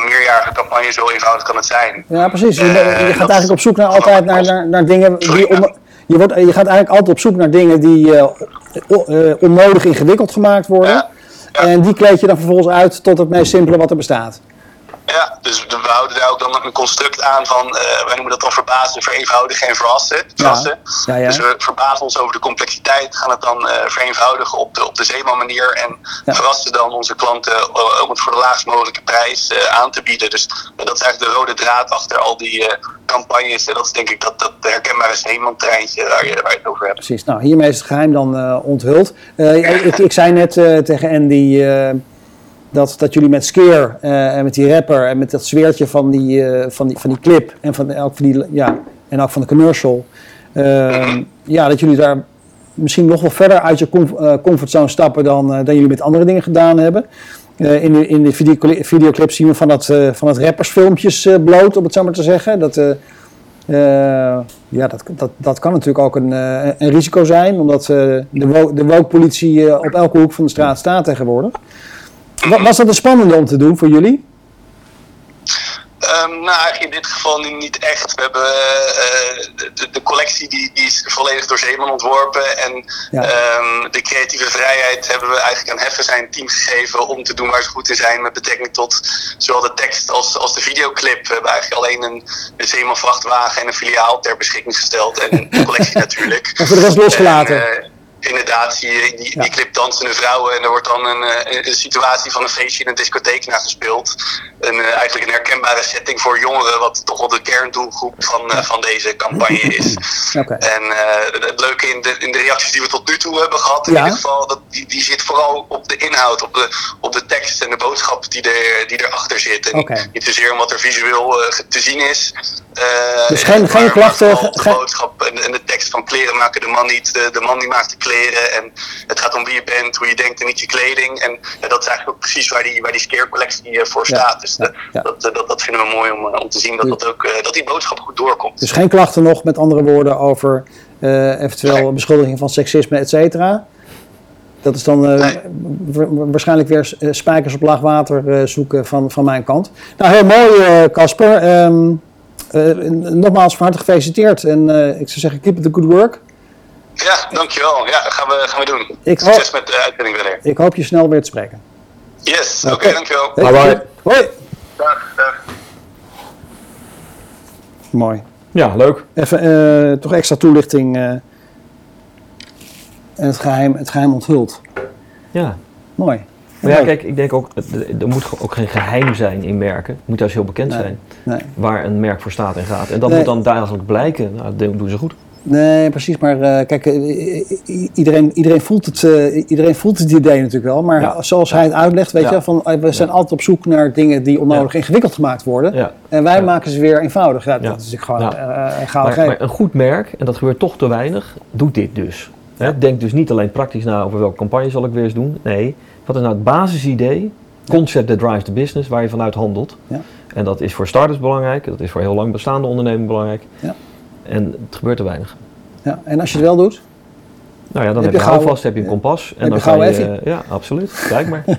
meerjarige campagne, zo eenvoudig kan het zijn. Ja, precies. Je, je gaat eigenlijk op zoek naar altijd naar, naar, naar dingen die je, wordt, je gaat eigenlijk altijd op zoek naar dingen die eh, onnodig ingewikkeld gemaakt worden. Ja. Ja. En die kleed je dan vervolgens uit tot het meest simpele wat er bestaat. Ja, dus we houden daar ook dan een construct aan van, eh, wij noemen dat dan verbazen, vereenvoudigen en verrassen. verrassen. Ja, ja. Dus we verbazen ons over de complexiteit, gaan het dan eh, vereenvoudigen op de, op de Zeeman manier en verrassen dan onze klanten eh, om het voor de laagst mogelijke prijs aan te bieden. Dus dat is eigenlijk de rode draad achter al die campagnes en dat is denk ik dat, dat herkenbare Zeeman-treintje waar je, waar je het over hebt. Precies. Nou, hiermee is het geheim dan onthuld. Ik, ik zei net tegen Andy dat, dat jullie met Skeer eh, en met die rapper en met dat zweertje van die, eh, van die, van die clip en, van, ook van die, ja, en ook van de commercial, eh, ja, dat jullie daar misschien nog wel verder uit je eh, comfortzone stappen dan, dan jullie met andere dingen gedaan hebben. In de, in de video, videoclip zien we van dat, eh, van dat rappersfilmpjes eh, bloot, om het zo maar te zeggen. Dat, ja, dat, dat, dat kan natuurlijk ook een, een risico zijn, omdat de, wo- de woke-politie eh, op elke hoek van de straat staat tegenwoordig. Wa- Was dat een spannende om te doen voor jullie? Ehm, nou, eigenlijk in dit geval niet, echt. We hebben eh, de, de- collectie die, die is volledig door Zeeman ontworpen. En Ja. ehm, de creatieve vrijheid hebben we eigenlijk aan Heffe zijn team gegeven om te doen waar ze goed in zijn met betrekking tot zowel de tekst als, als de videoclip. We hebben eigenlijk alleen een, een Zeeman vrachtwagen en een filiaal ter beschikking gesteld. En de collectie natuurlijk. En voor de rest losgelaten? En, eh, Inderdaad, zie je in die, die clip dansende vrouwen en er wordt dan een, eh, een, een situatie van een feestje in een discotheek nagespeeld. Een, eh, eigenlijk een herkenbare setting voor jongeren, wat toch wel de kerndoelgroep van, eh, van deze campagne is. En het leuke in de, in de reacties die we tot nu toe hebben gehad, in Ja. ieder geval, dat, die, die zit vooral op de inhoud, op de, op de tekst en de boodschap die, er, die erachter zit. En Oké. niet zozeer om wat er visueel te zien is. Dus geen- geen klachten, de boodschap en, en de tekst van kleren maken de man niet, de, de man die maakt de kleren. En het gaat om wie je bent, hoe je denkt en niet je kleding. En ja, dat is eigenlijk ook precies waar die, waar die skeercollectie eh, voor staat. Dus de- ja. Dat, eh, dat, dat vinden we mooi om, eh, om te zien dat, dat, ook, eh, dat die boodschap goed doorkomt. Dus geen klachten nog, met andere woorden, over eh, eventueel Nee. beschuldiging van seksisme, et cetera. Dat is dan eh, Nee. waarschijnlijk weer eh, spijkers op laag water eh, zoeken van, van mijn kant. Nou, heel mooi, eh, Casper. Ehm, eh, nogmaals van harte gefeliciteerd. En eh, ik zou zeggen, keep it the good work. Ja, dankjewel. Ja, gaan we, gaan we doen. Ik Succes hoop- met de uitzending verder. Ik hoop je snel weer te spreken. Yes, oké, dankjewel. Bye bye. Hoi. Dag, dag. Mooi. Ja, leuk. Even eh, toch extra toelichting. eh, en het geheim, het geheim onthuld. Ja. Mooi. Maar ja, kijk, ik denk ook, er moet ook geen geheim zijn in merken. Het moet juist heel bekend Nee. zijn Nee. waar een merk voor staat en gaat. En dat Nee. moet dan dagelijks blijken. Nou, dat doen ze goed. Nee, precies. Maar eh, kijk, eh, iedereen, iedereen, voelt het, eh, iedereen voelt het idee natuurlijk wel. Maar Ja. zoals hij het uitlegt, weet Ja. je, van, we zijn altijd op zoek naar dingen die onnodig ingewikkeld gemaakt worden. En wij maken ze weer eenvoudig. Ja. Dat is natuurlijk gewoon een gouden Maar, een goed merk, en dat gebeurt toch te weinig, doet dit dus. Hè, Denk dus niet alleen praktisch na over welke campagne zal ik weer eens doen. Nee, wat is nou het basisidee Concept that drives the business, waar je vanuit handelt. Ja. En dat is voor starters belangrijk, dat is voor heel lang bestaande ondernemingen belangrijk. Ja. En het gebeurt te weinig. Ja. En als je het wel doet? Nou ja, dan Heb heb, je je gauw- houvast, heb je een kompas. En dan ga je, eh, ja, absoluut. Kijk maar.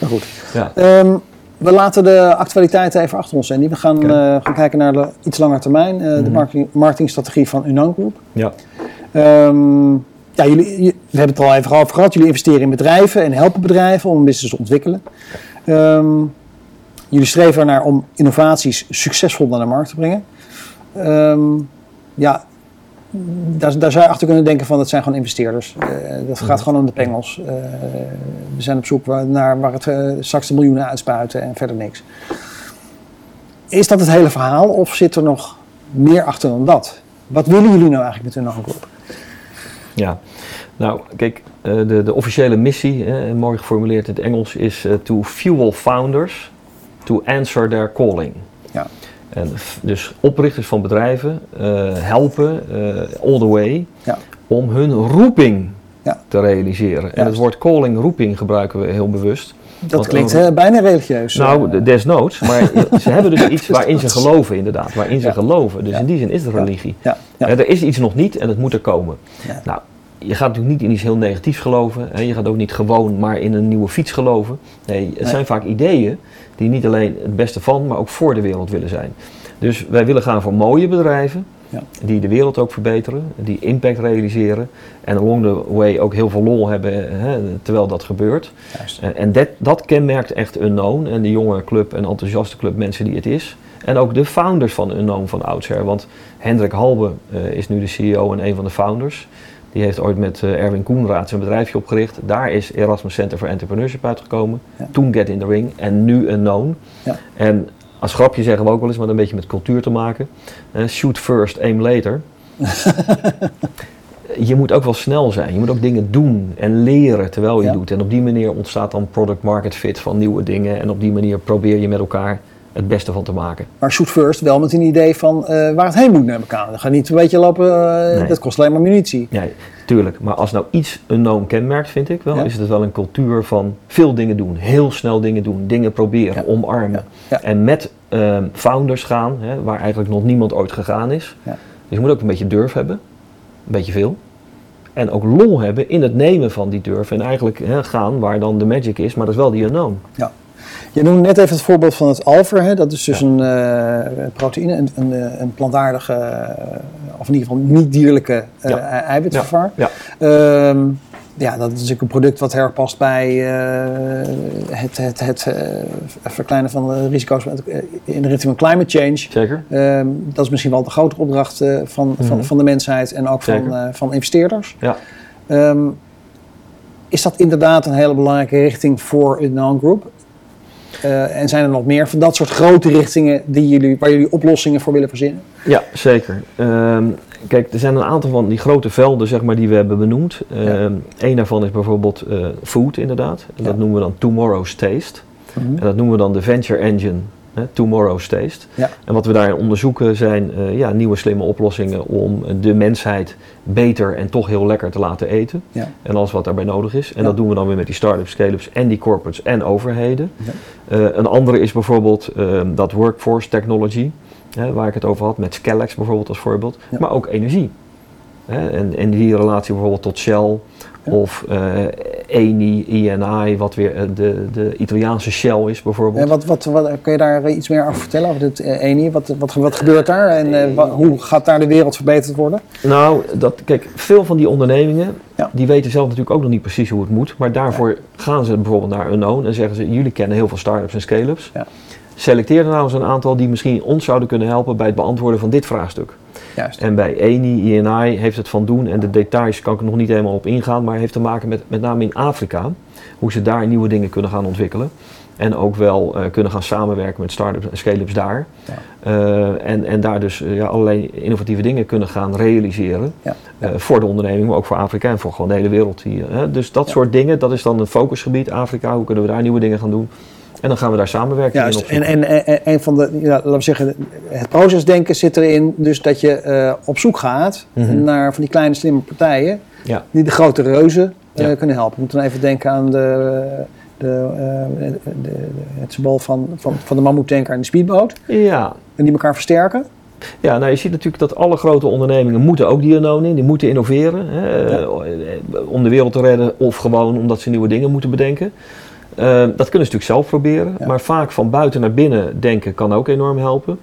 Nou goed. Ja. Ehm, we laten de actualiteiten even achter ons zijn. We gaan, eh, gaan kijken naar de iets langer termijn. eh, De Mhm. marketing, marketingstrategie van Unan Group. ja. Ehm, ja, jullie, we hebben het er al even over gehad. Jullie investeren in bedrijven en helpen bedrijven om een business te ontwikkelen. Ehm, jullie streven ernaar om innovaties succesvol naar de markt te brengen. Ehm, ja, daar, daar zou je achter kunnen denken van dat zijn gewoon investeerders. Eh, dat gaat gewoon om de pengels. Eh, we zijn op zoek waar- naar waar het eh, straks de miljoenen uitspuiten en verder niks. Is dat het hele verhaal of zit er nog meer achter dan dat? Wat willen jullie nou eigenlijk met hun groep? Ja, nou kijk, de, de officiële missie, eh, mooi geformuleerd in het Engels, is to fuel founders to answer their calling. En dus oprichters van bedrijven eh, helpen eh, all the way Ja. om hun roeping Ja. te realiseren. En het woord calling, roeping gebruiken we heel bewust. Dat Want klinkt eh, bijna religieus. Nou, de- desnoods, maar ze hebben dus iets waarin ze geloven inderdaad, waarin ze Ja. geloven. Dus in die zin is het religie. ja, ja. Hè, er is iets nog niet en het moet er komen. Nou, je gaat natuurlijk niet in iets heel negatiefs geloven. Hè. Je gaat ook niet gewoon maar in een nieuwe fiets geloven. Nee, het Nee. zijn vaak ideeën die niet alleen het beste van, maar ook voor de wereld willen zijn. Dus wij willen gaan voor mooie bedrijven. Ja. Die de wereld ook verbeteren, die impact realiseren en along the way ook heel veel lol hebben hè, terwijl dat gebeurt. Juist. En, en dat, dat kenmerkt echt Unknown en de jonge club en enthousiaste club mensen die het is. En ook de founders van Unknown van oudsher. Want Hendrik Halbe eh, is nu de CEO en een van de founders. Die heeft ooit met eh, Erwin Koenraad zijn bedrijfje opgericht. Daar is Erasmus Center for Entrepreneurship uitgekomen. Ja. Toen Get in the Ring en nu Unknown. Ja. En als grapje zeggen we ook wel eens, maar een beetje met cultuur te maken. Eh, shoot first, aim later. je moet ook wel snel zijn. Je moet ook dingen doen en leren terwijl je Ja. doet. En op die manier ontstaat dan product market fit van nieuwe dingen. En op die manier probeer je met elkaar het beste van te maken. Maar shoot first wel met een idee van eh, waar het heen moet naar elkaar. Dan ga niet een beetje lopen, eh, Nee. dat kost alleen maar munitie. Ja, tuurlijk. Maar als nou iets een known kenmerkt, vind ik wel, Ja. is het wel een cultuur van veel dingen doen. Heel snel dingen doen. Dingen proberen, Ja. omarmen. Ja. Ja. En met ehm, founders gaan, hè, waar eigenlijk nog niemand ooit gegaan is. Ja. Dus je moet ook een beetje durf hebben. Een beetje veel. En ook lol hebben in het nemen van die durf. En eigenlijk hè, gaan waar dan de magic is, maar dat is wel die unknown. Je noemde net even het voorbeeld van het alver. Hè? Dat is dus Ja. een eh, proteïne, een, een, eh, een plantaardige, eh, of in ieder geval niet dierlijke eh, Ja. eiwitvervar. Ja. Ehm, ja, dat is natuurlijk een product wat heel erg past bij eh, het, het, het eh, verkleinen van de risico's in de richting van climate change. Zeker? Ehm, dat is misschien wel de grote opdracht van, van, Mhm. van de mensheid en ook van, Zeker. eh, van investeerders. Ja. Ehm, is dat inderdaad een hele belangrijke richting voor een non-group? Eh, en zijn er nog meer van dat soort grote richtingen die jullie, waar jullie oplossingen voor willen verzinnen? Ja, zeker. Ehm, kijk, er zijn een aantal van die grote velden zeg maar, die we hebben benoemd. Ehm Een daarvan is bijvoorbeeld eh, food, inderdaad. En Dat noemen we dan Tomorrow's Taste. En dat noemen we dan de Venture Engine, Tomorrow's Taste. Ja. En wat we daarin onderzoeken zijn eh, ja, nieuwe slimme oplossingen om de mensheid beter en toch heel lekker te laten eten. Ja. En alles wat daarbij nodig is. En Ja. dat doen we dan weer met die start-ups, scale-ups en die corporates en overheden. Eh, een andere is bijvoorbeeld ehm, dat workforce technology, hè, waar ik het over had, met Scalex bijvoorbeeld als voorbeeld. Maar ook energie. Hè, en, en die relatie bijvoorbeeld tot Shell of eh Eni, ENI, wat weer eh, de, de Italiaanse Shell is bijvoorbeeld. En wat, wat, wat, kun je daar iets meer over vertellen over dit eh, ENI? Wat, wat, wat gebeurt daar en eh, hoe gaat daar de wereld verbeterd worden? Nou, dat, kijk, veel van die ondernemingen, Ja. die weten zelf natuurlijk ook nog niet precies hoe het moet. Maar daarvoor gaan ze bijvoorbeeld naar Unknown en zeggen ze, jullie kennen heel veel start-ups en scale-ups. Ja. Selecteer er nou eens een aantal die misschien ons zouden kunnen helpen bij het beantwoorden van dit vraagstuk. Juist. En bij Eni, INI heeft het van doen en de details kan ik er nog niet helemaal op ingaan, maar heeft te maken met met name in Afrika, hoe ze daar nieuwe dingen kunnen gaan ontwikkelen. En ook wel eh, kunnen gaan samenwerken met start-ups en scale-ups daar. Ja. Eh, en, en daar dus eh, ja, allerlei innovatieve dingen kunnen gaan realiseren. Ja. Voor de onderneming, maar ook voor Afrika en voor gewoon de hele wereld. Hier, hè. Dus dat soort dingen, dat is dan een focusgebied, Afrika. Hoe kunnen we daar nieuwe dingen gaan doen? En dan gaan we daar samenwerken in Juist. En, en, en, en van de, ja, laten we zeggen, het procesdenken zit erin dus dat je eh, op zoek gaat Mhm. naar van die kleine slimme partijen Ja. die de grote reuzen eh, Ja. kunnen helpen. Ik moet dan even denken aan de, De, eh, de, de- het symbool van, van, van de mammoetanker en de speedboot. Ja, En die elkaar versterken. Ja, nou je ziet natuurlijk dat alle grote ondernemingen moeten ook die in. Die moeten innoveren hè, om de wereld te redden of gewoon omdat ze nieuwe dingen moeten bedenken. Eh, dat kunnen ze natuurlijk zelf proberen, Ja. maar vaak van buiten naar binnen denken kan ook enorm helpen.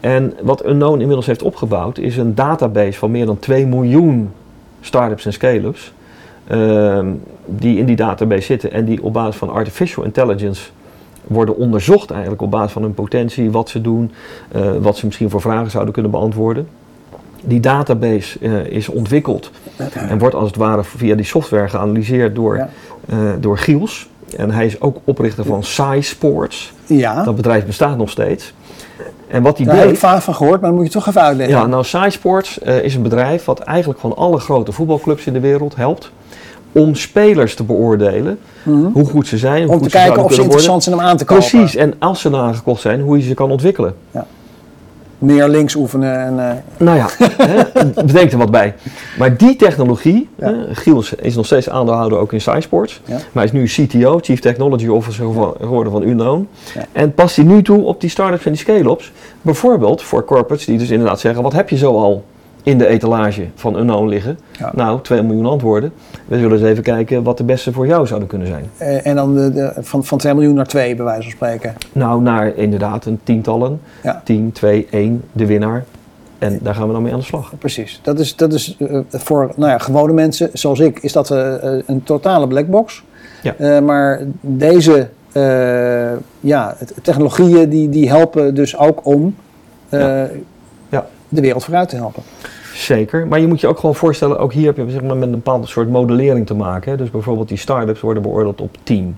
En wat Unknown inmiddels heeft opgebouwd is een database van meer dan 2 miljoen start-ups en scale-ups. ehm, die in die database zitten en die op basis van artificial intelligence worden onderzocht eigenlijk op basis van hun potentie, wat ze doen, eh, wat ze misschien voor vragen zouden kunnen beantwoorden. Die database eh, is ontwikkeld en wordt als het ware via die software geanalyseerd door, Ja. door Giels. En hij is ook oprichter van Sai Sports. Ja, Dat bedrijf bestaat nog steeds. En wat hij daar heb ik vaak van gehoord, maar dat moet je toch even uitleggen. Ja, nou, Sai Sports eh, is een bedrijf wat eigenlijk van alle grote voetbalclubs in de wereld helpt om spelers te beoordelen, Mhm. hoe goed ze zijn, hoe Om goed te kijken of ze worden. interessant zijn om aan te kopen. Precies, en als ze dan aangekocht zijn, hoe je ze kan ontwikkelen. Meer links oefenen. En, eh, Nou ja, hè, bedenk er wat bij. Maar die technologie, Ja. hè, is nog steeds aandeelhouder ook in SciSports. Ja. Maar hij is nu CTO, Chief Technology Officer gewo- geworden van Unknown. Ja. En past hij nu toe op die start-ups en die scale-ups. Bijvoorbeeld voor corporates die dus inderdaad zeggen, wat heb je zo al in de etalage van Unknown liggen? Ja. Nou, 2 miljoen antwoorden. We zullen eens even kijken wat de beste voor jou zouden kunnen zijn. eh, en dan de, de- van, van 2 miljoen naar 2, bij wijze van spreken. Nou, naar inderdaad een tientallen. Ja. 10, 2, 1, de winnaar. En daar gaan we dan mee aan de slag. Precies. Dat is, dat is eh, voor nou ja, gewone mensen zoals ik, is dat eh, een totale blackbox. Ja. Maar deze ja, technologieën die, die helpen dus ook om Ja. De wereld vooruit te helpen. Zeker, maar je moet je ook gewoon voorstellen, ook hier heb je zeg maar, met een bepaald soort modellering te maken. Hè. Dus bijvoorbeeld die start-ups worden beoordeeld op team.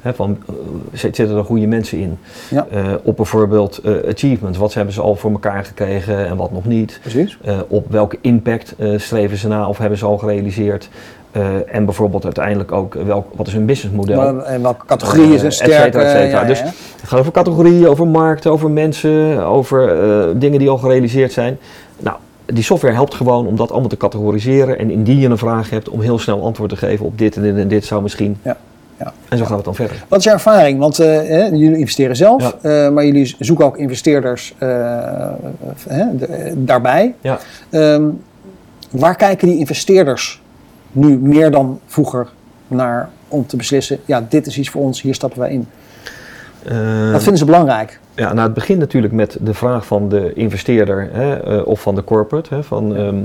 Hè, van, eh, zit- zitten er goede mensen in? Ja. Eh, op bijvoorbeeld eh, achievements, wat hebben ze al voor elkaar gekregen en wat nog niet? Precies. Op welke impact streven ze na of hebben ze al gerealiseerd? Eh, en bijvoorbeeld uiteindelijk ook welk, wat is hun businessmodel? Maar, en welke categorieën Eh, zijn et cetera, sterk? et cetera. ja, ja, Dus. Het gaat over categorieën, over markten, over mensen, over eh, dingen die al gerealiseerd zijn. Nou, die software helpt gewoon om dat allemaal te categoriseren. En indien je een vraag hebt, om heel snel antwoord te geven op dit en dit en dit zou misschien. Ja, ja. En zo gaan we het dan verder. Wat is jouw ervaring? Want eh, jullie investeren zelf, Ja. maar jullie zoeken ook investeerders daarbij. Ja. Ehm, waar kijken die investeerders nu meer dan vroeger naar om te beslissen, ja, dit is iets voor ons, hier stappen wij in. Eh, Wat vinden ze belangrijk? Ja, nou, het begint natuurlijk met de vraag van de investeerder hè, eh, of van de corporate. Hè, van, ehm,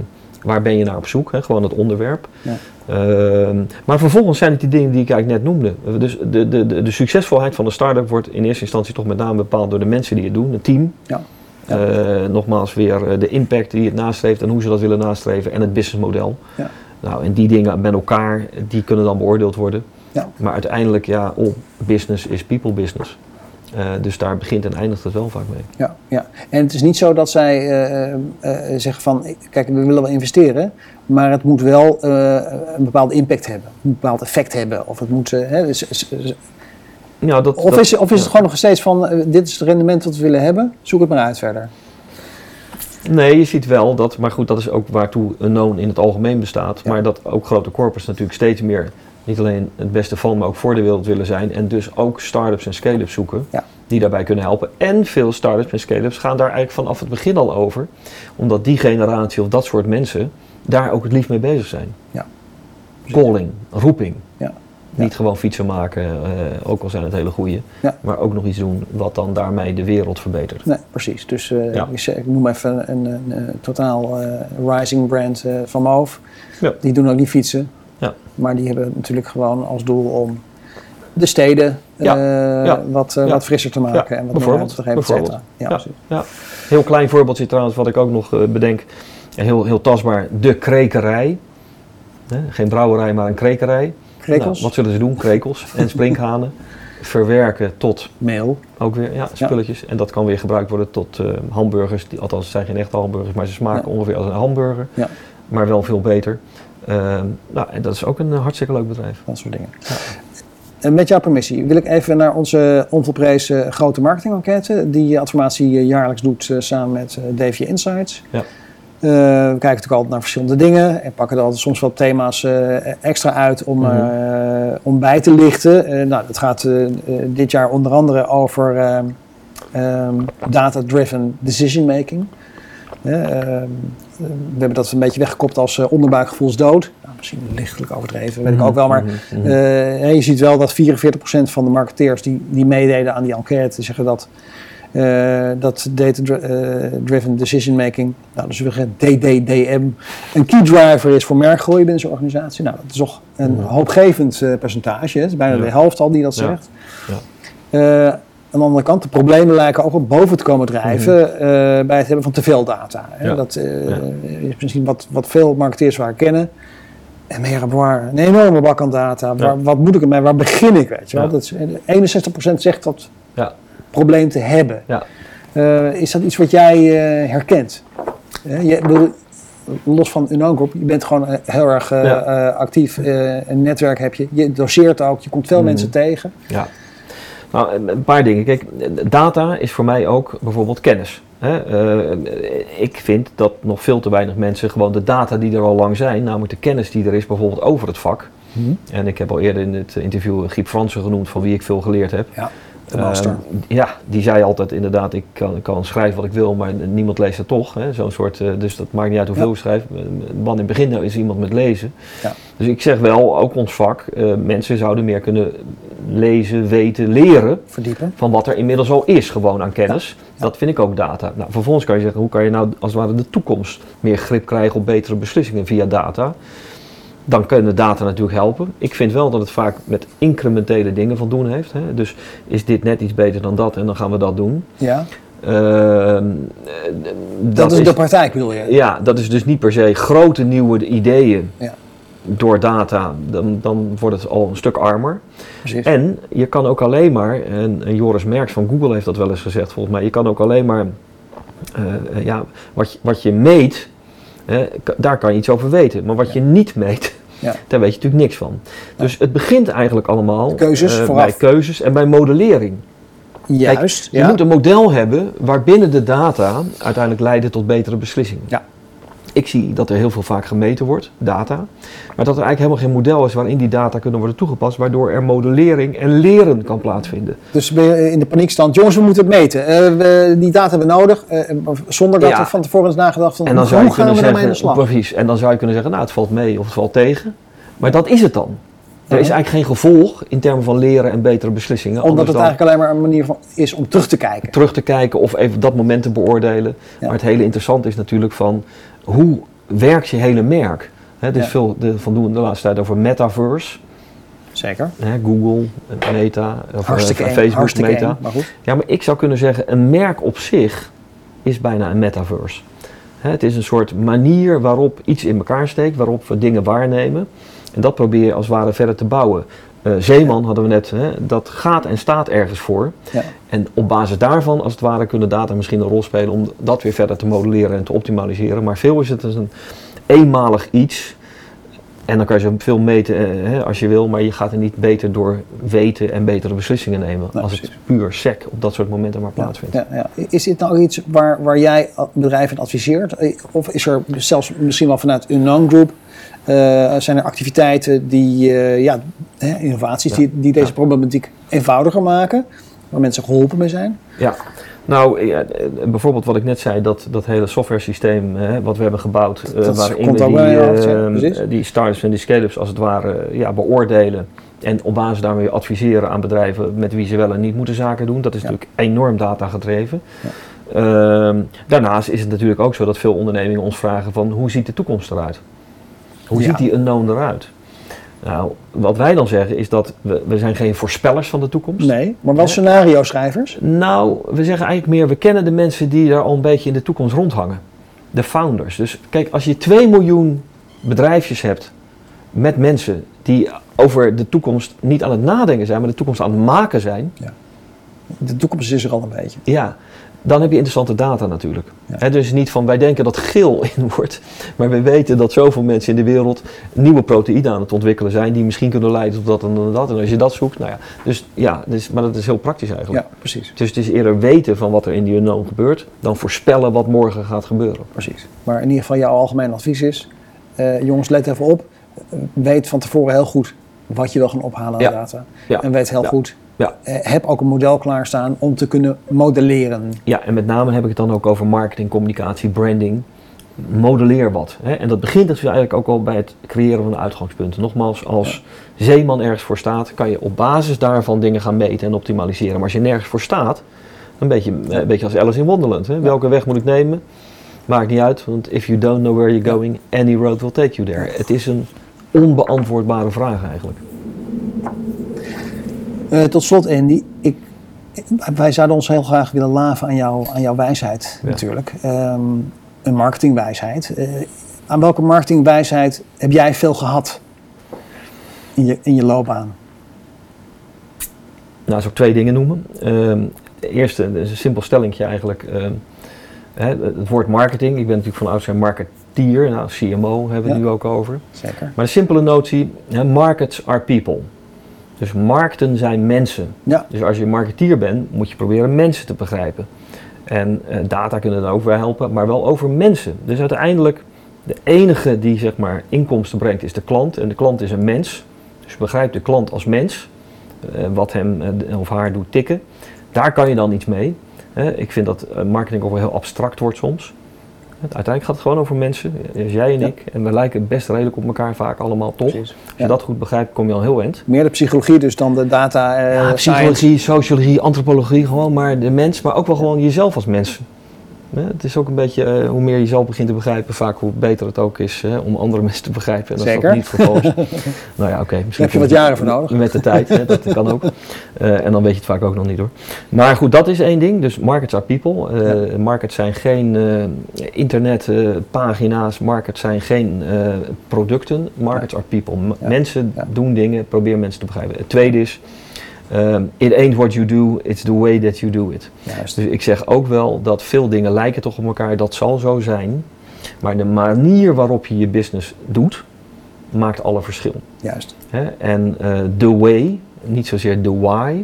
waar ben je naar op zoek? Hè, gewoon het onderwerp. Ja. Ehm, maar vervolgens zijn het die dingen die ik eigenlijk net noemde. Dus de, de, de, de succesvolheid van de start-up wordt in eerste instantie toch met name bepaald door de mensen die het doen, het team. Ja. Eh, nogmaals weer de impact die het nastreeft en hoe ze dat willen nastreven en het businessmodel. Ja. Nou, en die dingen met elkaar, die kunnen dan beoordeeld worden. Ja. Maar uiteindelijk, ja, all business is people business. Eh, dus daar begint en eindigt het wel vaak mee. Ja, ja. En het is niet zo dat zij eh, eh, zeggen van, kijk, we willen wel investeren, maar het moet wel een bepaalde impact hebben, een bepaald effect hebben. Of het moet, hè, dus- dus- Ja, dat, Of dat- is, of is het gewoon nog steeds van, dit is het rendement dat we willen hebben, zoek het maar uit verder. Nee, je ziet wel dat, maar goed, dat is ook waartoe een known in het algemeen bestaat. Ja. Maar dat ook grote corporates natuurlijk steeds meer niet alleen het beste van, maar ook voor de wereld willen zijn. En dus ook start-ups en scale-ups zoeken Ja. die daarbij kunnen helpen. En veel start-ups en scale-ups gaan daar eigenlijk vanaf het begin al over. Omdat die generatie of dat soort mensen daar ook het liefst mee bezig zijn. Ja. Calling, roeping. Ja. Niet gewoon fietsen maken, eh, ook al zijn het hele goede. Ja. Maar ook nog iets doen wat dan daarmee de wereld verbetert. Nee, precies. Dus eh, Ja. ik, noem even een, een, een totaal eh, rising brand van Moof. Ja. Die doen ook niet fietsen, Ja. maar die hebben natuurlijk gewoon als doel om de steden. Wat, wat frisser te maken en wat meer bijvoorbeeld. ruimte te geven, et. Ja, Ja. precies. Ja, heel klein voorbeeldje trouwens, wat ik ook nog bedenk. Heel, heel tastbaar, de krekerij. Geen brouwerij, maar een krekerij. Krekels, Nou, wat zullen ze doen? Krekels en sprinkhanen. Verwerken tot meel. ook weer ja, spulletjes. En dat kan weer gebruikt worden tot eh, hamburgers. Die, althans, het zijn geen echte hamburgers, maar ze smaken Ja. ongeveer als een hamburger. Ja. Maar wel veel beter. Ehm, nou, en dat is ook een eh, hartstikke leuk bedrijf. Dat soort dingen. En met jouw permissie wil ik even naar onze onvolprezen grote marketing-enquête, die Adformatie eh, jaarlijks doet samen met DV Insights. Ja. Eh, we kijken natuurlijk altijd naar verschillende dingen en pakken er altijd soms wat thema's eh, extra uit om, Mhm. eh, om bij te lichten. Nou, dat gaat dit jaar onder andere over ehm, data-driven decision making. Eh, ehm, we hebben dat een beetje weggekopt als onderbuikgevoelsdood. Nou, misschien lichtelijk overdreven, weet ik ook wel. Maar Mhm, mhm. je ziet wel dat 44% van de marketeers die, die meededen aan die enquête zeggen dat, eh, dat data-driven decision making, nou, dus we zeggen DDDM, een key driver is voor merkgroei binnen zo'n organisatie. Nou, dat is toch een Ja. hoopgevend eh, percentage. hè. Het is bijna Ja. de helft al die dat zegt. Ja. Eh, aan de andere kant, de problemen lijken ook op boven te komen drijven eh, bij het hebben van te veel data. Hè. Mhm. Dat eh, is misschien wat, wat veel marketeers wel herkennen. En meer waar, een enorme bak aan data. Waar. Wat moet ik ermee? Waar begin ik? Weet je wel? Dat is, 61% zegt dat Ja. Probleem te hebben. Ja. Eh, is dat iets wat jij eh, herkent? Eh, je, bedoel, los van Uno Group, je bent gewoon heel erg Ja. actief. een netwerk heb je. Je doseert ook. Je komt veel Mhm. mensen tegen. Ja. Nou, een- een paar dingen. Kijk, data is voor mij ook bijvoorbeeld kennis. Hè? Ik vind dat nog veel te weinig mensen gewoon de data die er al lang zijn, namelijk de kennis die er is bijvoorbeeld over het vak. En ik heb al eerder in het interview Giep Fransen genoemd, van wie ik veel geleerd heb. Ja, de master. Ehm, ja, die zei altijd inderdaad, ik kan, kan schrijven wat ik wil, maar niemand leest het toch. Hè? Zo'n soort, eh, dus dat maakt niet uit hoeveel Ja. ik schrijf. Man in het begin is iemand met lezen. Ja. Dus ik zeg wel, ook ons vak, eh, mensen zouden meer kunnen lezen, weten, leren Verdiepen. van wat er inmiddels al is gewoon aan kennis. Ja. Dat vind ik ook data. Nou, vervolgens kan je zeggen, hoe kan je nou als het ware de toekomst meer grip krijgen op betere beslissingen via data? Dan kunnen data natuurlijk helpen. Ik vind wel dat het vaak met incrementele dingen van doen heeft. Hè? Dus is dit net iets beter dan dat en dan gaan we dat doen. Ja. Ehm, eh, Dat, is de praktijk, bedoel je? ja, dat is dus niet per se grote nieuwe ideeën Ja. door data. Dan, dan wordt het al een stuk armer. Precies. En je kan ook alleen maar, en, en Joris Merks van Google heeft dat wel eens gezegd volgens mij, je kan ook alleen maar, eh, ja, wat, je- wat je meet, hè, daar kan je iets over weten. Maar wat je niet meet, Ja. daar weet je natuurlijk niks van. Dus het begint eigenlijk allemaal Keuzes eh, bij keuzes en bij modellering. Juist. Je moet een model hebben waarbinnen de data uiteindelijk leiden tot betere beslissingen. Ja. Ik zie dat er heel veel vaak gemeten wordt, data, maar dat er eigenlijk helemaal geen model is waarin die data kunnen worden toegepast, waardoor er modellering en leren kan plaatsvinden. Dus ben je in de paniekstand, jongens, we moeten het meten. Eh, we, die data hebben we nodig, eh, zonder dat Ja. we van tevoren is nagedacht van En dan hoe zou je gaan kunnen zeggen, slag? precies, en dan zou je kunnen zeggen, nou het valt mee of het valt tegen, maar dat is het dan. Er is eigenlijk geen gevolg in termen van leren en betere beslissingen. Omdat het eigenlijk alleen maar een manier van, is om terug te kijken. terug te kijken of even dat moment te beoordelen. Ja. Maar het hele interessante is natuurlijk van hoe werkt je hele merk? Hè, er is Ja. veel de, van doen de laatste tijd over metaverse. Zeker. Hè, Google, Meta, of Hartstikke eh, eng, Facebook, hartstikke Meta. eng, maar goed. Ja, maar ik zou kunnen zeggen, een merk op zich is bijna een metaverse. Hè, het is een soort manier waarop iets in elkaar steekt, waarop we dingen waarnemen. En dat probeer je als het ware verder te bouwen. Eh, Zeeman hadden we net, hè, dat gaat en staat ergens voor. Ja. En op basis daarvan, als het ware, kunnen data misschien een rol spelen om dat weer verder te modelleren en te optimaliseren. Maar veel is het dus een eenmalig iets. En dan kan je veel meten eh, hè, als je wil, maar je gaat er niet beter door weten en betere beslissingen nemen. Als het puur sec op dat soort momenten maar plaatsvindt. ja, ja. Is dit nou iets waar, waar jij bedrijven in adviseert? Eh, Of is er zelfs misschien wel vanuit een non-group, eh, zijn er activiteiten die, eh, ja, innovaties Ja. die, die deze problematiek eenvoudiger maken? Waar mensen geholpen mee zijn? Ja, nou ja, eh, bijvoorbeeld wat ik net zei, dat, dat hele software systeem hè, wat we hebben gebouwd, eh, Dat waarin we die, bij ja, eh, die startups en die scale-ups als het ware eh, ja, beoordelen. En op basis daarmee adviseren aan bedrijven met wie ze wel en niet moeten zaken doen. Dat is Ja. natuurlijk enorm data gedreven. Ehm, daarnaast is het natuurlijk ook zo dat veel ondernemingen ons vragen van hoe ziet de toekomst eruit? Hoe Ja. ziet die unknown eruit? Nou, wat wij dan zeggen is dat we, we zijn geen voorspellers van de toekomst. Nee, maar wel Ja. scenario-schrijvers. Nou, we zeggen eigenlijk meer, we kennen de mensen die daar al een beetje in de toekomst rondhangen. De founders. Dus kijk, als je 2 miljoen bedrijfjes hebt met mensen die over de toekomst niet aan het nadenken zijn, maar de toekomst aan het maken zijn. De toekomst is er al een beetje. Ja, dan heb je interessante data natuurlijk. Ja. Dus niet van wij denken dat geel in wordt, maar we weten dat zoveel mensen in de wereld nieuwe proteïnen aan het ontwikkelen zijn die misschien kunnen leiden tot dat en dat en dat. En als je dat zoekt, nou ja, dus ja, dus, maar dat is heel praktisch eigenlijk. Ja, precies. Dus het is eerder weten van wat er in die genoom gebeurt, dan voorspellen wat morgen gaat gebeuren. Precies. Maar in ieder geval jouw algemeen advies is, eh, jongens let even op, Eh, weet van tevoren heel goed wat je wil gaan ophalen aan Ja. data. En weet heel goed, Ja. eh, heb ook een model klaarstaan om te kunnen modelleren. Ja, en met name heb ik het dan ook over marketing, communicatie, branding. Modelleer wat. Hè? En dat begint dus eigenlijk ook al bij het creëren van uitgangspunten. Nogmaals, als zeeman ergens voor staat, kan je op basis daarvan dingen gaan meten en optimaliseren. Maar als je nergens voor staat, een beetje, eh, een beetje als Alice in Wonderland. Hè? Welke weg moet ik nemen? Maakt niet uit, want if you don't know where you're going, any road will take you there. Het is een onbeantwoordbare vraag eigenlijk. Eh, tot slot Andy, ik, wij zouden ons heel graag willen laven aan, jou, aan jouw wijsheid Ja. natuurlijk. Ehm, een marketingwijsheid. Eh, aan welke marketingwijsheid heb jij veel gehad in je, in je loopbaan? Nou, zou ik twee dingen noemen. De eerste, dat is een simpel stellingje eigenlijk. ehm, hè, het woord marketing, ik ben natuurlijk van oudsher marketeer, nou, CMO hebben we Ja. nu ook over. Zeker. Maar de simpele notie, hè, markets are people. Dus markten zijn mensen. Ja. Dus als je marketeer bent, moet je proberen mensen te begrijpen. En eh, data kunnen dan ook wel helpen, maar wel over mensen. Dus uiteindelijk, de enige die zeg maar inkomsten brengt is de klant. En de klant is een mens. Dus begrijp de klant als mens. eh, wat hem eh, of haar doet tikken. Daar kan je dan iets mee. Ik vind dat marketing ook wel heel abstract wordt soms. Uiteindelijk gaat het gewoon over mensen. Dus jij en Ja. ik. En we lijken best redelijk op elkaar vaak allemaal, toch? Precies. Als je Ja. dat goed begrijpt, kom je al heel eind. Meer de psychologie dus dan de data eh Ja, science. psychologie, sociologie, antropologie, gewoon maar de mens, maar ook wel gewoon jezelf als mens. Het is ook een beetje, eh, hoe meer je jezelf begint te begrijpen, vaak hoe beter het ook is hè, om andere mensen te begrijpen. En als Zeker. dat niet het geval is, nou ja, oké. misschien heb je wat jaren voor nodig. Met de tijd, hè, dat kan ook. Eh, en dan weet je het vaak ook nog niet hoor. Maar goed, dat is één ding. Dus markets are people. Eh, Markets zijn geen internetpagina's, markets zijn geen producten. Markets are people. M- Ja. Mensen doen dingen, probeer mensen te begrijpen. Het tweede is, ehm, it ain't what you do, it's the way that you do it. Juist. Dus ik zeg ook wel dat veel dingen lijken toch op elkaar, dat zal zo zijn. Maar de manier waarop je je business doet, maakt alle verschil. Juist. En eh the way, niet zozeer the why.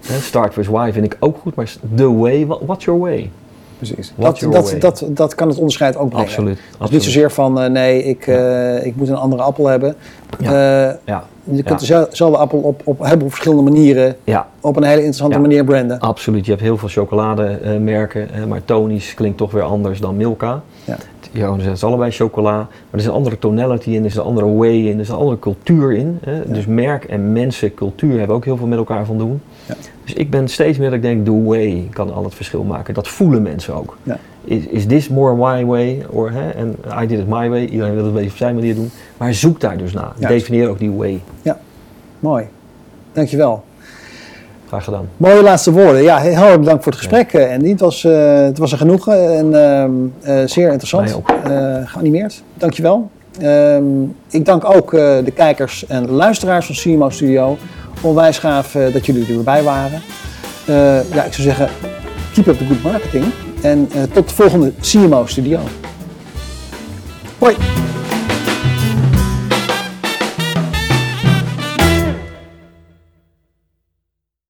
Start with why vind ik ook goed, maar the way, what, what's your way? Precies. Dat, dat, dat, dat kan het onderscheid ook brengen. Absoluut. Dus absoluut. niet zozeer van eh, nee, ik, eh, ik moet een andere appel hebben. Eh, Ja, je kunt Ja. dezelfde appel op, op heel veel verschillende manieren ja, op een hele interessante Ja. manier branden. absoluut. Je hebt heel veel chocolademerken, maar Tony's klinkt toch weer anders dan Milka. Ja. Ja, het is allebei chocola, maar er is een andere tonality in, er is een andere way in, er is een andere cultuur in. Hè? Dus merk en mensen, cultuur hebben ook heel veel met elkaar van doen. Ja. Dus ik ben steeds meer dat ik denk, the way kan al het verschil maken. Dat voelen mensen ook. Ja. Is, is this more my way? Or, hè? En I did it my way. Iedereen wil het een op zijn manier doen. Maar zoek daar dus naar. Definieer ook die way. Mooi. Dankjewel. Graag gedaan. Mooie laatste woorden. Ja, heel hartelijk bedankt voor het gesprek, eh, Andy. Het was, eh, het was een genoegen en ehm, eh, zeer interessant. Geanimeerd. Dankjewel. Ehm ik dank ook de kijkers en luisteraars van CMO Studio. Onwijs gaaf eh, dat jullie er weer bij waren. Eh, ja, ik zou zeggen, keep up the good marketing. En eh, tot de volgende CMO Studio. Hoi!